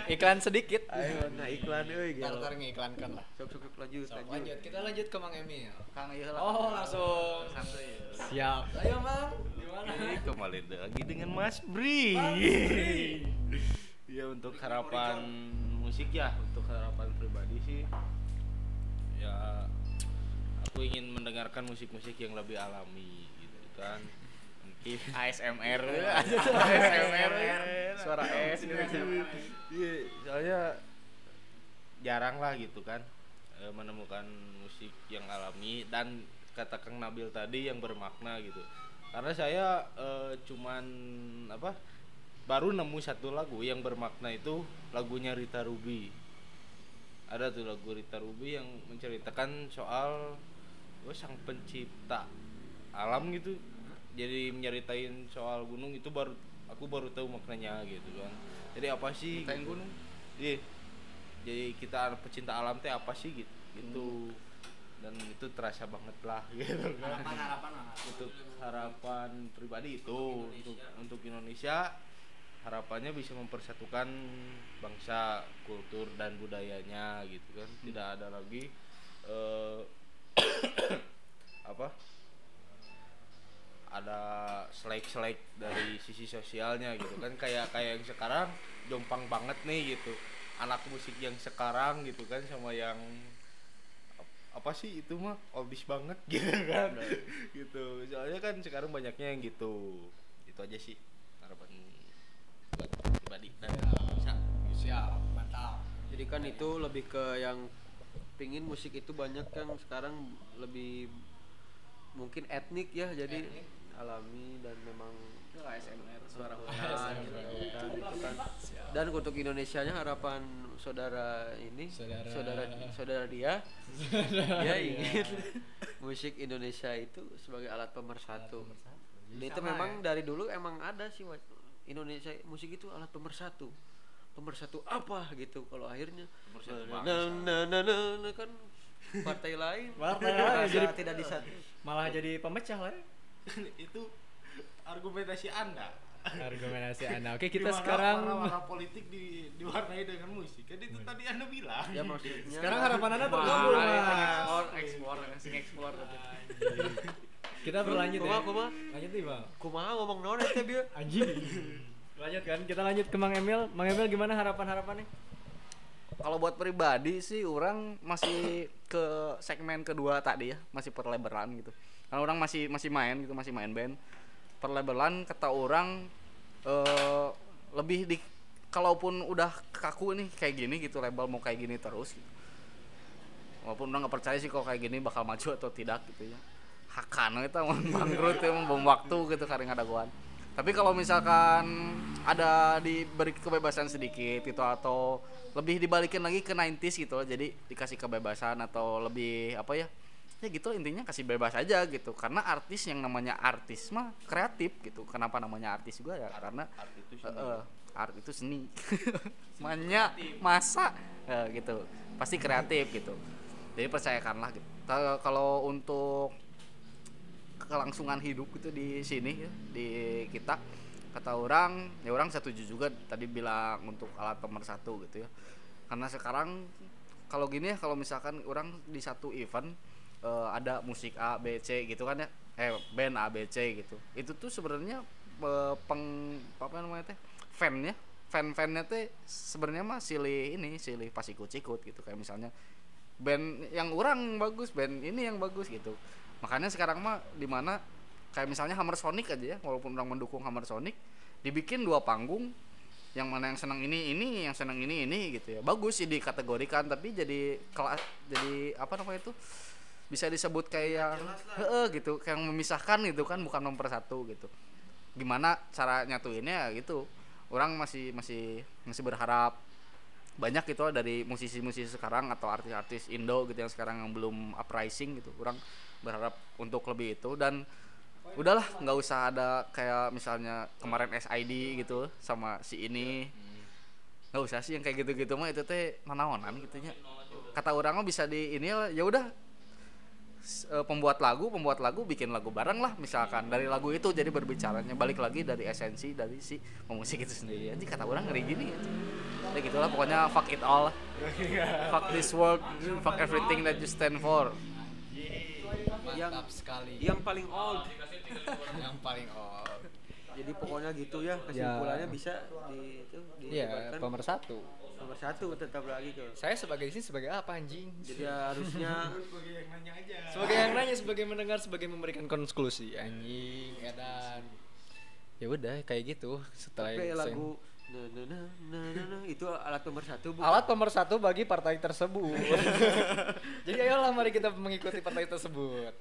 Iklan sedikit. ayo nah iklan euy gelo. ntar ngiklankan lah. sok sok lanjut lanjut lanjut, kita lanjut ke Mang Emil. Kang ieu lah. Oh, langsung. santai. Siap. Ayo, Mang. Gimana? Kembali lagi dengan Mas Bri. Ya untuk harapan musik ya, untuk harapan pribadi sih ya aku ingin mendengarkan musik-musik yang lebih alami gitu kan. Mungkin ASMR ASMR. Suara S gitu. Iya, soalnya jarang lah gitu kan eh, menemukan musik yang alami dan kata Kang Nabil tadi yang bermakna gitu. Karena saya eh, cuman apa baru nemu satu lagu yang bermakna itu lagunya Rita Ruby. Ada tuh lagu Rita Ruby yang menceritakan soal oh, sang pencipta alam gitu. Jadi menyeritain soal gunung itu baru aku baru tahu maknanya gitu kan. Jadi apa sih? Ceritain gitu. gunung. Iya. Jadi kita pecinta alam teh apa sih gitu. Gitu. Dan itu terasa banget lah gitu kan. Harapan-harapan Untuk harapan pribadi itu untuk untuk Indonesia harapannya bisa mempersatukan bangsa, kultur dan budayanya gitu kan. Tidak ada lagi eh apa? ada selek-selek dari sisi sosialnya gitu kan. Kayak kayak yang sekarang jompang banget nih gitu. Anak musik yang sekarang gitu kan sama yang ap- apa sih itu mah oldies banget gitu kan. Gitu. Soalnya kan sekarang banyaknya yang gitu. Itu aja sih buat pribadi dan bisa Siap, mantap. jadi kan itu lebih ke yang pingin musik itu banyak yang sekarang lebih mungkin etnik ya jadi alami dan memang ASMR suara dan, dan itu kan. Dan untuk Indonesia nya harapan saudara ini Saudara- saudara saudara dia dia ingin musik Indonesia itu sebagai alat pemersatu. Dan itu memang dari dulu emang ada sih. Indonesia musik itu alat pemersatu pemersatu apa gitu kalau akhirnya? Pemersatu nah, nah, nah, nah, nah, kan partai lain. Partai lain. jadi- tidak disatu Malah jadi pemecah lah ya. itu argumentasi anda. Argumentasi Anda. Oke, kita Di mana sekarang warna-warna politik di, diwarnai dengan musik. Kan itu tadi anda bilang. Ya maksudnya sekarang harapan Anda tergabung, ekspor, ekspor, sing ekspor. Kita berlanjut ya. Kumaha, kumaha? Lanjut nih, Bang. kumaha ngomong naon eta bieu Anjing. lanjut kan, kita lanjut ke Mang Emil. Mang Emil gimana harapan-harapannya? Kalau buat pribadi sih orang masih ke segmen kedua tadi ya, masih perlebaran gitu. Karena orang masih masih main gitu, masih main band. Perlebaran kata orang eh lebih di kalaupun udah kaku nih kayak gini gitu label mau kayak gini terus gitu. Walaupun udah nggak percaya sih kalau kayak gini bakal maju atau tidak gitu ya. Hakan itu mau bangkrut ya, mau bom waktu gitu karena ada guan. Tapi kalau misalkan ada diberi kebebasan sedikit gitu atau lebih dibalikin lagi ke 90s gitu jadi dikasih kebebasan atau lebih apa ya ya gitu intinya kasih bebas aja gitu. Karena artis yang namanya artis mah kreatif gitu. Kenapa namanya artis juga ya? Karena art itu seni. art itu seni. Manya masa Eh, gitu. Pasti kreatif gitu. Jadi percayakanlah gitu. Kalau untuk kelangsungan hidup gitu di sini ya, di kita. Kata orang ya orang setuju juga tadi bilang untuk alat pemersatu gitu ya. Karena sekarang kalau gini ya kalau misalkan orang di satu event eh, ada musik A B C gitu kan ya eh band A B C gitu. Itu tuh sebenarnya eh, peng apa namanya teh fan ya fan fannya teh sebenarnya mah silih ini silih pas ikut ikut gitu. Kayak misalnya band yang orang bagus band ini yang bagus gitu makanya sekarang mah di mana kayak misalnya Hammer Sonic aja ya walaupun orang mendukung Hammer Sonic dibikin dua panggung yang mana yang senang ini ini yang senang ini ini gitu ya. Bagus sih dikategorikan tapi jadi kelas jadi apa namanya itu bisa disebut kayak heeh gitu kayak memisahkan gitu kan bukan mempersatu gitu. Gimana cara nyatuinnya ya gitu. Orang masih masih masih berharap. Banyak gitu dari musisi-musisi sekarang atau artis-artis Indo gitu yang sekarang yang belum uprising gitu. Orang berharap untuk lebih itu dan udahlah nggak usah ada kayak misalnya kemarin SID gitu sama si ini. Nggak usah sih yang kayak gitu-gitu mah itu teh nanaonan gitunya kata orang mah bisa di ini ya udah. Eh, pembuat lagu pembuat lagu bikin lagu bareng lah misalkan dari lagu itu. Jadi berbicaranya balik lagi dari esensi dari si pemusik itu sendiri. Jadi kata orang ngeri gini ya ya gitulah pokoknya fuck it all fuck this world fuck everything that you stand for yang sekali. yang paling old yang paling old. jadi pokoknya gitu ya kesimpulannya bisa di itu didebatkan. pemersatu. nomor satu tetap lagi ke Saya sebagai sini sebagai apa anjing? jadi ya harusnya Sebagai yang nanya, sebagai mendengar, sebagai memberikan konklusi anjing, edan. Ya udah kayak gitu setelah saya- lagu itu alat nomor satu bukan? alat pemersatu bagi partai tersebut. Jadi ayolah mari kita mengikuti partai tersebut.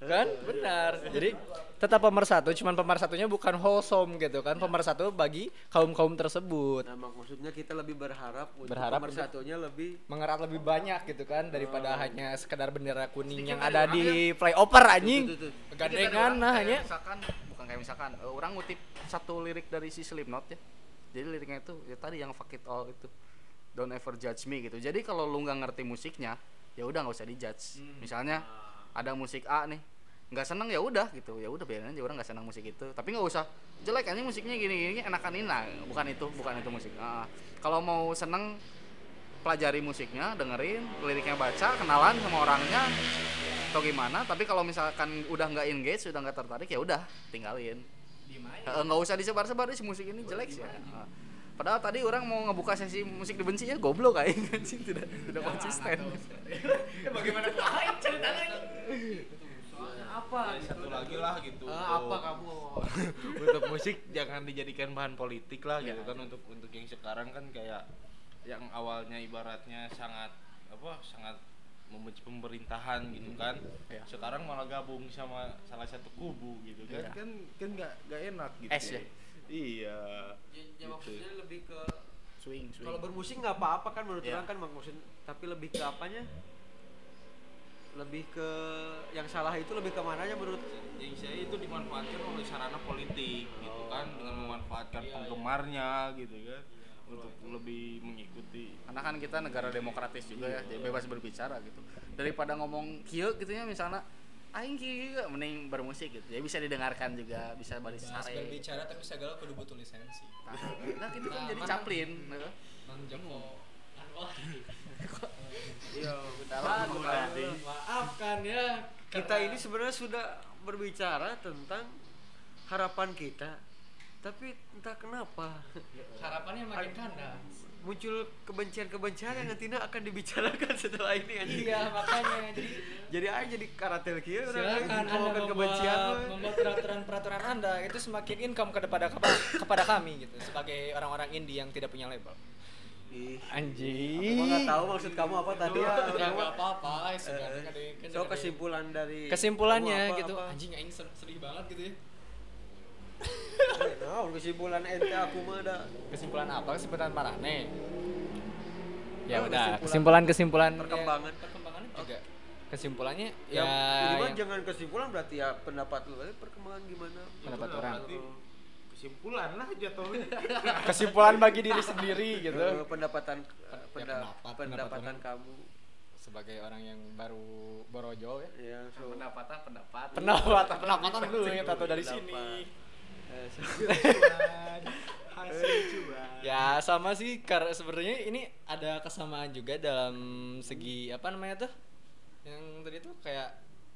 Kan? Benar. Jadi tetap pemersatu cuman pemersatunya bukan wholesome gitu kan. Pemersatu bagi kaum kaum tersebut. Nah mak- maksudnya kita lebih berharap untuk Berharap nomor satunya lebih mengerat lebih banyak gitu kan daripada hanya sekedar bendera kuning yang ada di flyover anjing. gandengan nah hanya. misalkan bukan kayak misalkan eh, orang ngutip satu lirik dari si Slipknot ya. Jadi liriknya itu ya tadi yang fuck it all itu. Don't ever judge me gitu. Jadi kalau lu nggak ngerti musiknya ya udah nggak usah dijudge. Misalnya ada musik A nih. Nggak seneng ya udah gitu. Ya udah biarin aja orang nggak seneng musik itu. Tapi nggak usah. Jelek aja musiknya gini gini enakan ini. Nah bukan itu bukan itu musik. Ah, kalau mau seneng pelajari musiknya dengerin liriknya baca kenalan sama orangnya atau gimana. Tapi kalau misalkan udah nggak engage udah nggak tertarik ya udah tinggalin. Nggak usah disebar-sebar sih musik ini jelek sih. Ya. Ah. padahal tadi orang mau ngebuka sesi musik dibenci ya goblok kayak anjing tidak tidak konsisten. bagaimana? Lain ceritanya apa satu lagi lah gitu. Ah, untuk- apa kamu? Untuk musik jangan dijadikan bahan politik lah gitu kan. Untuk untuk yang sekarang kan kayak yang awalnya ibaratnya sangat apa sangat membenci pemerintahan gitu kan. Iya. sekarang malah gabung sama salah satu kubu gitu kan. Iya. kan kan nggak nggak enak gitu Es ya? Iya. Ya, ya Gitu. maksudnya lebih ke swing swing. kalau bermusik nggak apa-apa kan menurut Iya. orang kan mak- maksud tapi lebih ke apanya? Lebih ke yang salah itu lebih ke mananya menurut? Yang saya itu dimanfaatkan oleh sarana politik gitu kan dengan memanfaatkan penggemarnya gitu kan untuk lebih mengikuti. Karena kan kita negara demokratis juga ya jadi bebas berbicara gitu. Daripada ngomong kieu gitu ya misalnya aing kieu, mending bermusik gitu. Ya bisa didengarkan juga bisa Mas sare. berbicara tapi segala kudu butuh lisensi. Nah, nah, itu kan Nah, jadi caplin gitu. Mang iya Udahlah, udah. maafkan ya. Kita ini sebenarnya sudah berbicara tentang harapan kita tapi entah kenapa. Harapannya makin kandas muncul kebencian-kebencian yang nantinya akan dibicarakan setelah ini anjing. iya makanya jadi jadi aja jadi karatel kieu orang silakan anda ngomongkan kebencian. membuat, peraturan-peraturan anda itu semakin income kepada kepada kami gitu sebagai orang-orang indie yang tidak punya label. Ih, anjing. Aku nggak tahu maksud kamu apa tadi. Ya ya orang nggak mah. apa-apa kan kan so kesimpulan dari kesimpulannya apa- gitu. apa? anjing aing ser- sedih banget gitu ya nah kesimpulan ente aku mah ada kesimpulan apa? Kesimpulan marane ya Oh, udah kesimpulan- kesimpulan kesimpulan perkembangan. perkembangannya juga. Kesimpulannya ya, ya, ini mah yang- jangan kesimpulan berarti ya pendapat lu eh, perkembangan gimana? Pendapat orang. berarti kesimpulan lah jatuhnya. Kesimpulan bagi diri sendiri gitu. Eh, pendapatan eh, Ya, penda- pendapat- pendapatan pendapat kamu. sebagai orang yang baru borojol ya. Ya so. Pendapatan pendapat pendapatan pendapatan dulu ya tato dari pendapat. sini. Eh, hasil cuan ya sama sih karena sebenarnya ini ada kesamaan juga dalam segi apa namanya tuh? Yang tadi tuh kayak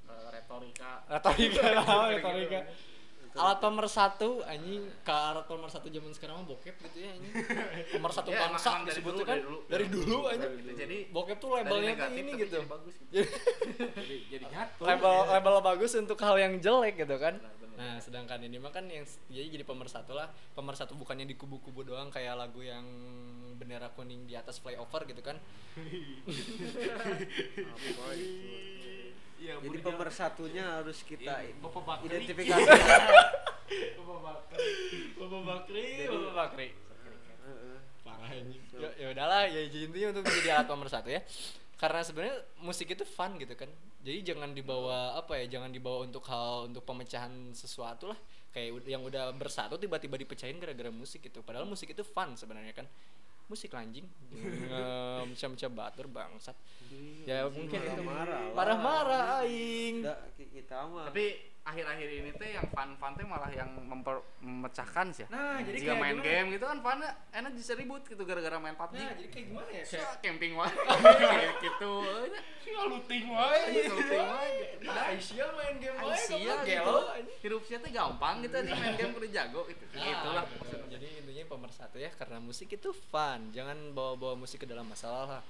Eh, retorika. Retorika retorika alat pemersatu anjing. Ke alat pemersatu zaman sekarang mah bokep gitu ya anjing. Pemersatu Ya, bangsa emang dari disebutnya dulu, kan. dari dulu. dari dulu anjing. Gitu. jadi bokep tuh labelnya tuh negatif ini tapi gitu. jadi bagus gitu. jadi jadi nyatu label ya. label bagus untuk hal yang jelek gitu kan. Nah sedangkan ini mah kan yang jadi jadi pemersatu lah. Pemersatu bukannya di kubu-kubu doang kayak lagu yang bendera kuning di atas flyover gitu kan Iya, jadi pemersatunya harus kita Iya, Bapak Bakri. identifikasi. Bapak Bakri. Bapak Bakri. Bapak Bakri. Heeh. parah ini. Ya, ya udahlah ya intinya untuk menjadi alat pemersatu ya. Karena sebenarnya musik itu fun gitu kan. Jadi jangan dibawa apa ya jangan dibawa untuk hal untuk pemecahan sesuatu lah. Kayak yang udah bersatu tiba-tiba dipecahin gara-gara musik itu padahal musik itu fun sebenarnya kan musik lanjing macam-macam batur bangsat. Ya mungkin itu. marah-marah aing. kita mah tapi akhir-akhir ini teh yang fun-fun teh malah yang memper, memecahkan sih ya. nah jadi Jika kayak main gimana? game gitu kan fun enak bisa ribut gitu gara-gara main PUBG. nah jadi kayak gimana ya kayak camping wae Kayak gitu. tinggal luting wae Camping wae. nah Aisyah main game wae Aisyah goblok, gitu. gelo anjing. Hirup sih teh gampang gitu aja main game kudu jago gitu. Nah, Jadi intinya pemersatu ya karena musik itu fun, jangan bawa-bawa musik ke dalam masalah lah.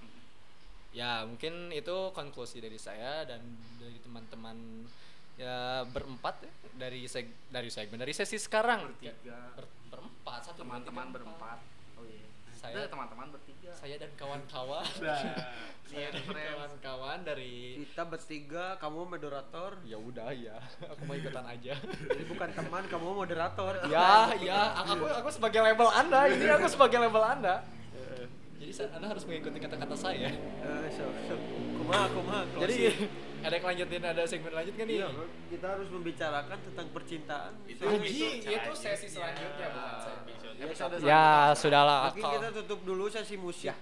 Ya mungkin itu konklusi dari saya dan dari teman-teman ya berempat ya dari seg dari segmen dari sesi sekarang Bertiga. Ber- berempat satu Teman-teman tiga, berempat. Oh iya. Saya- Saya teman-teman bertiga. saya dan kawan-kawan Nah, saya dan friends. kawan-kawan dari kita bertiga kamu moderator ya udah ya aku mau ikutan aja jadi bukan teman kamu moderator ya ya aku aku sebagai label anda ini aku sebagai label anda jadi anda harus mengikuti kata-kata saya Eh, so, so. kumaha kumaha jadi. Ada yang lanjutin ada segmen lanjut kan nih Iya, kita harus membicarakan tentang percintaan Itu Haji, episode itu sesi selanjutnya. bukan saya. Episode ya sudahlah mungkin kalau- kita tutup dulu sesi musik Ya.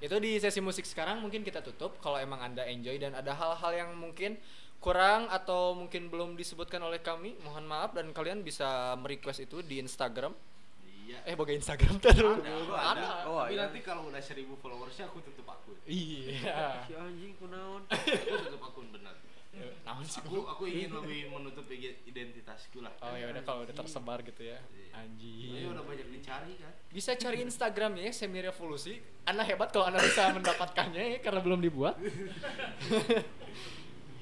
itu di sesi musik sekarang mungkin kita tutup kalau emang anda enjoy dan ada hal-hal yang mungkin kurang atau mungkin belum disebutkan oleh kami mohon maaf dan kalian bisa merequest itu di Instagram iya. Eh boga Instagram terus ada, Oh, tapi iya. nanti kalau udah seribu followersnya aku tutup akun. Iya. Si anjing kunaon aku tutup akun benar naon sih aku aku ingin lebih menutup ide- identitasku lah. Oh ya udah kalau udah tersebar gitu ya. Ini Anjing. udah banyak dicari kan? Bisa cari Instagramnya ya Semi Revolusi. Anda hebat kalau Anda bisa mendapatkannya ya karena belum dibuat.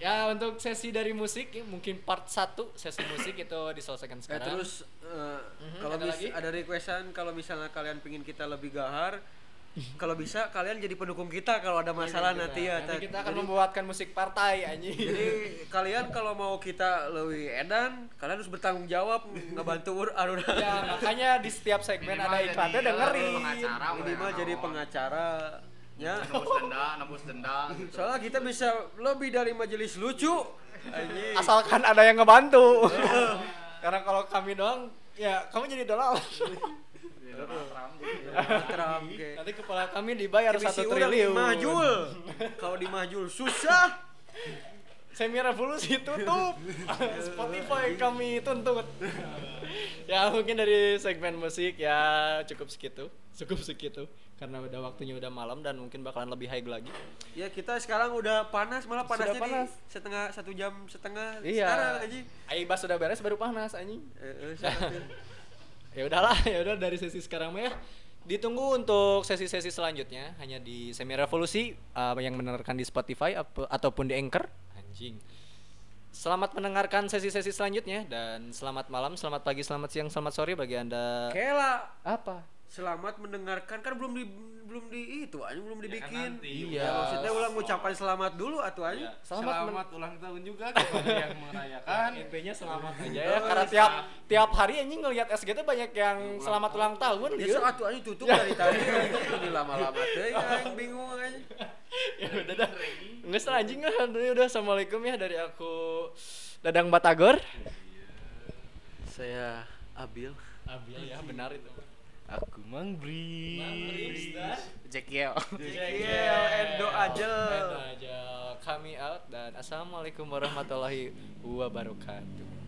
ya untuk sesi dari musik ya, mungkin part 1 sesi musik itu diselesaikan Eh, sekarang. terus eh, Mhm, kalau ada lagi? ada requestan kalau misalnya kalian pingin kita lebih gahar kalau bisa kalian jadi pendukung kita kalau ada masalah Kita- nanti ya nanti kita akan Jadi- membuatkan musik partai anjing. jadi kalian kalau mau kita lebih edan kalian harus bertanggung jawab ngebantu ur anu ya makanya di setiap segmen Minimal ada iklannya dengerin. eh, pengacara. minimal jadi pengacara ya Nembus denda, nembus denda. gitu. soalnya kita bisa lebih dari majelis lucu anjing Asalkan ada yang ngebantu. karena kalau kami doang ya kamu jadi Trump gitu. Ke Nanti kepala kami dibayar satu triliun. dimajul kalau dimajul susah Semi revolusi tutup. Spotify kami tuntut. ya mungkin dari segmen musik ya cukup segitu. Cukup segitu karena udah waktunya udah malam dan mungkin bakalan lebih high lagi. Ya kita sekarang udah panas malah Sudah panasnya panas. di setengah satu jam setengah Iya. sekarang anjing. Aibas sudah beres baru panas anjing. Eh, eh, ya udahlah, ya udah dari sesi sekarang mah ya. Ditunggu untuk sesi-sesi selanjutnya hanya di Semi Revolusi uh, yang mendengarkan di Spotify ap- ataupun di Anchor. Anjing. Selamat mendengarkan sesi-sesi selanjutnya dan selamat malam, selamat pagi, selamat siang, selamat sore bagi Anda. Kela Apa? Selamat mendengarkan kan belum di belum di itu anjing belum dibikin. nanti. iya, Iya. maksudnya ulang ucapkan selamat dulu atuh anjing. Ya, Selamat selamat, men- ulang tahun juga kepada yang merayakan. intinya selamat aja ya karena tiap tiap hari anjing ngelihat SGT banyak yang selamat ulang tahun Ya gitu. sok atuh anjing tutup dari tadi anjing ini lama-lama teh anjing bingung anjing. ya udah dah. Nggak salah anjing lah. Udah, udah assalamualaikum ya dari aku Dadang Batagor. Saya Abil. Abil ya benar itu. Aku Mang Bris. Jekiel Iya, Endo aja. Endo aja kami out dan assalamualaikum warahmatullahi wabarakatuh.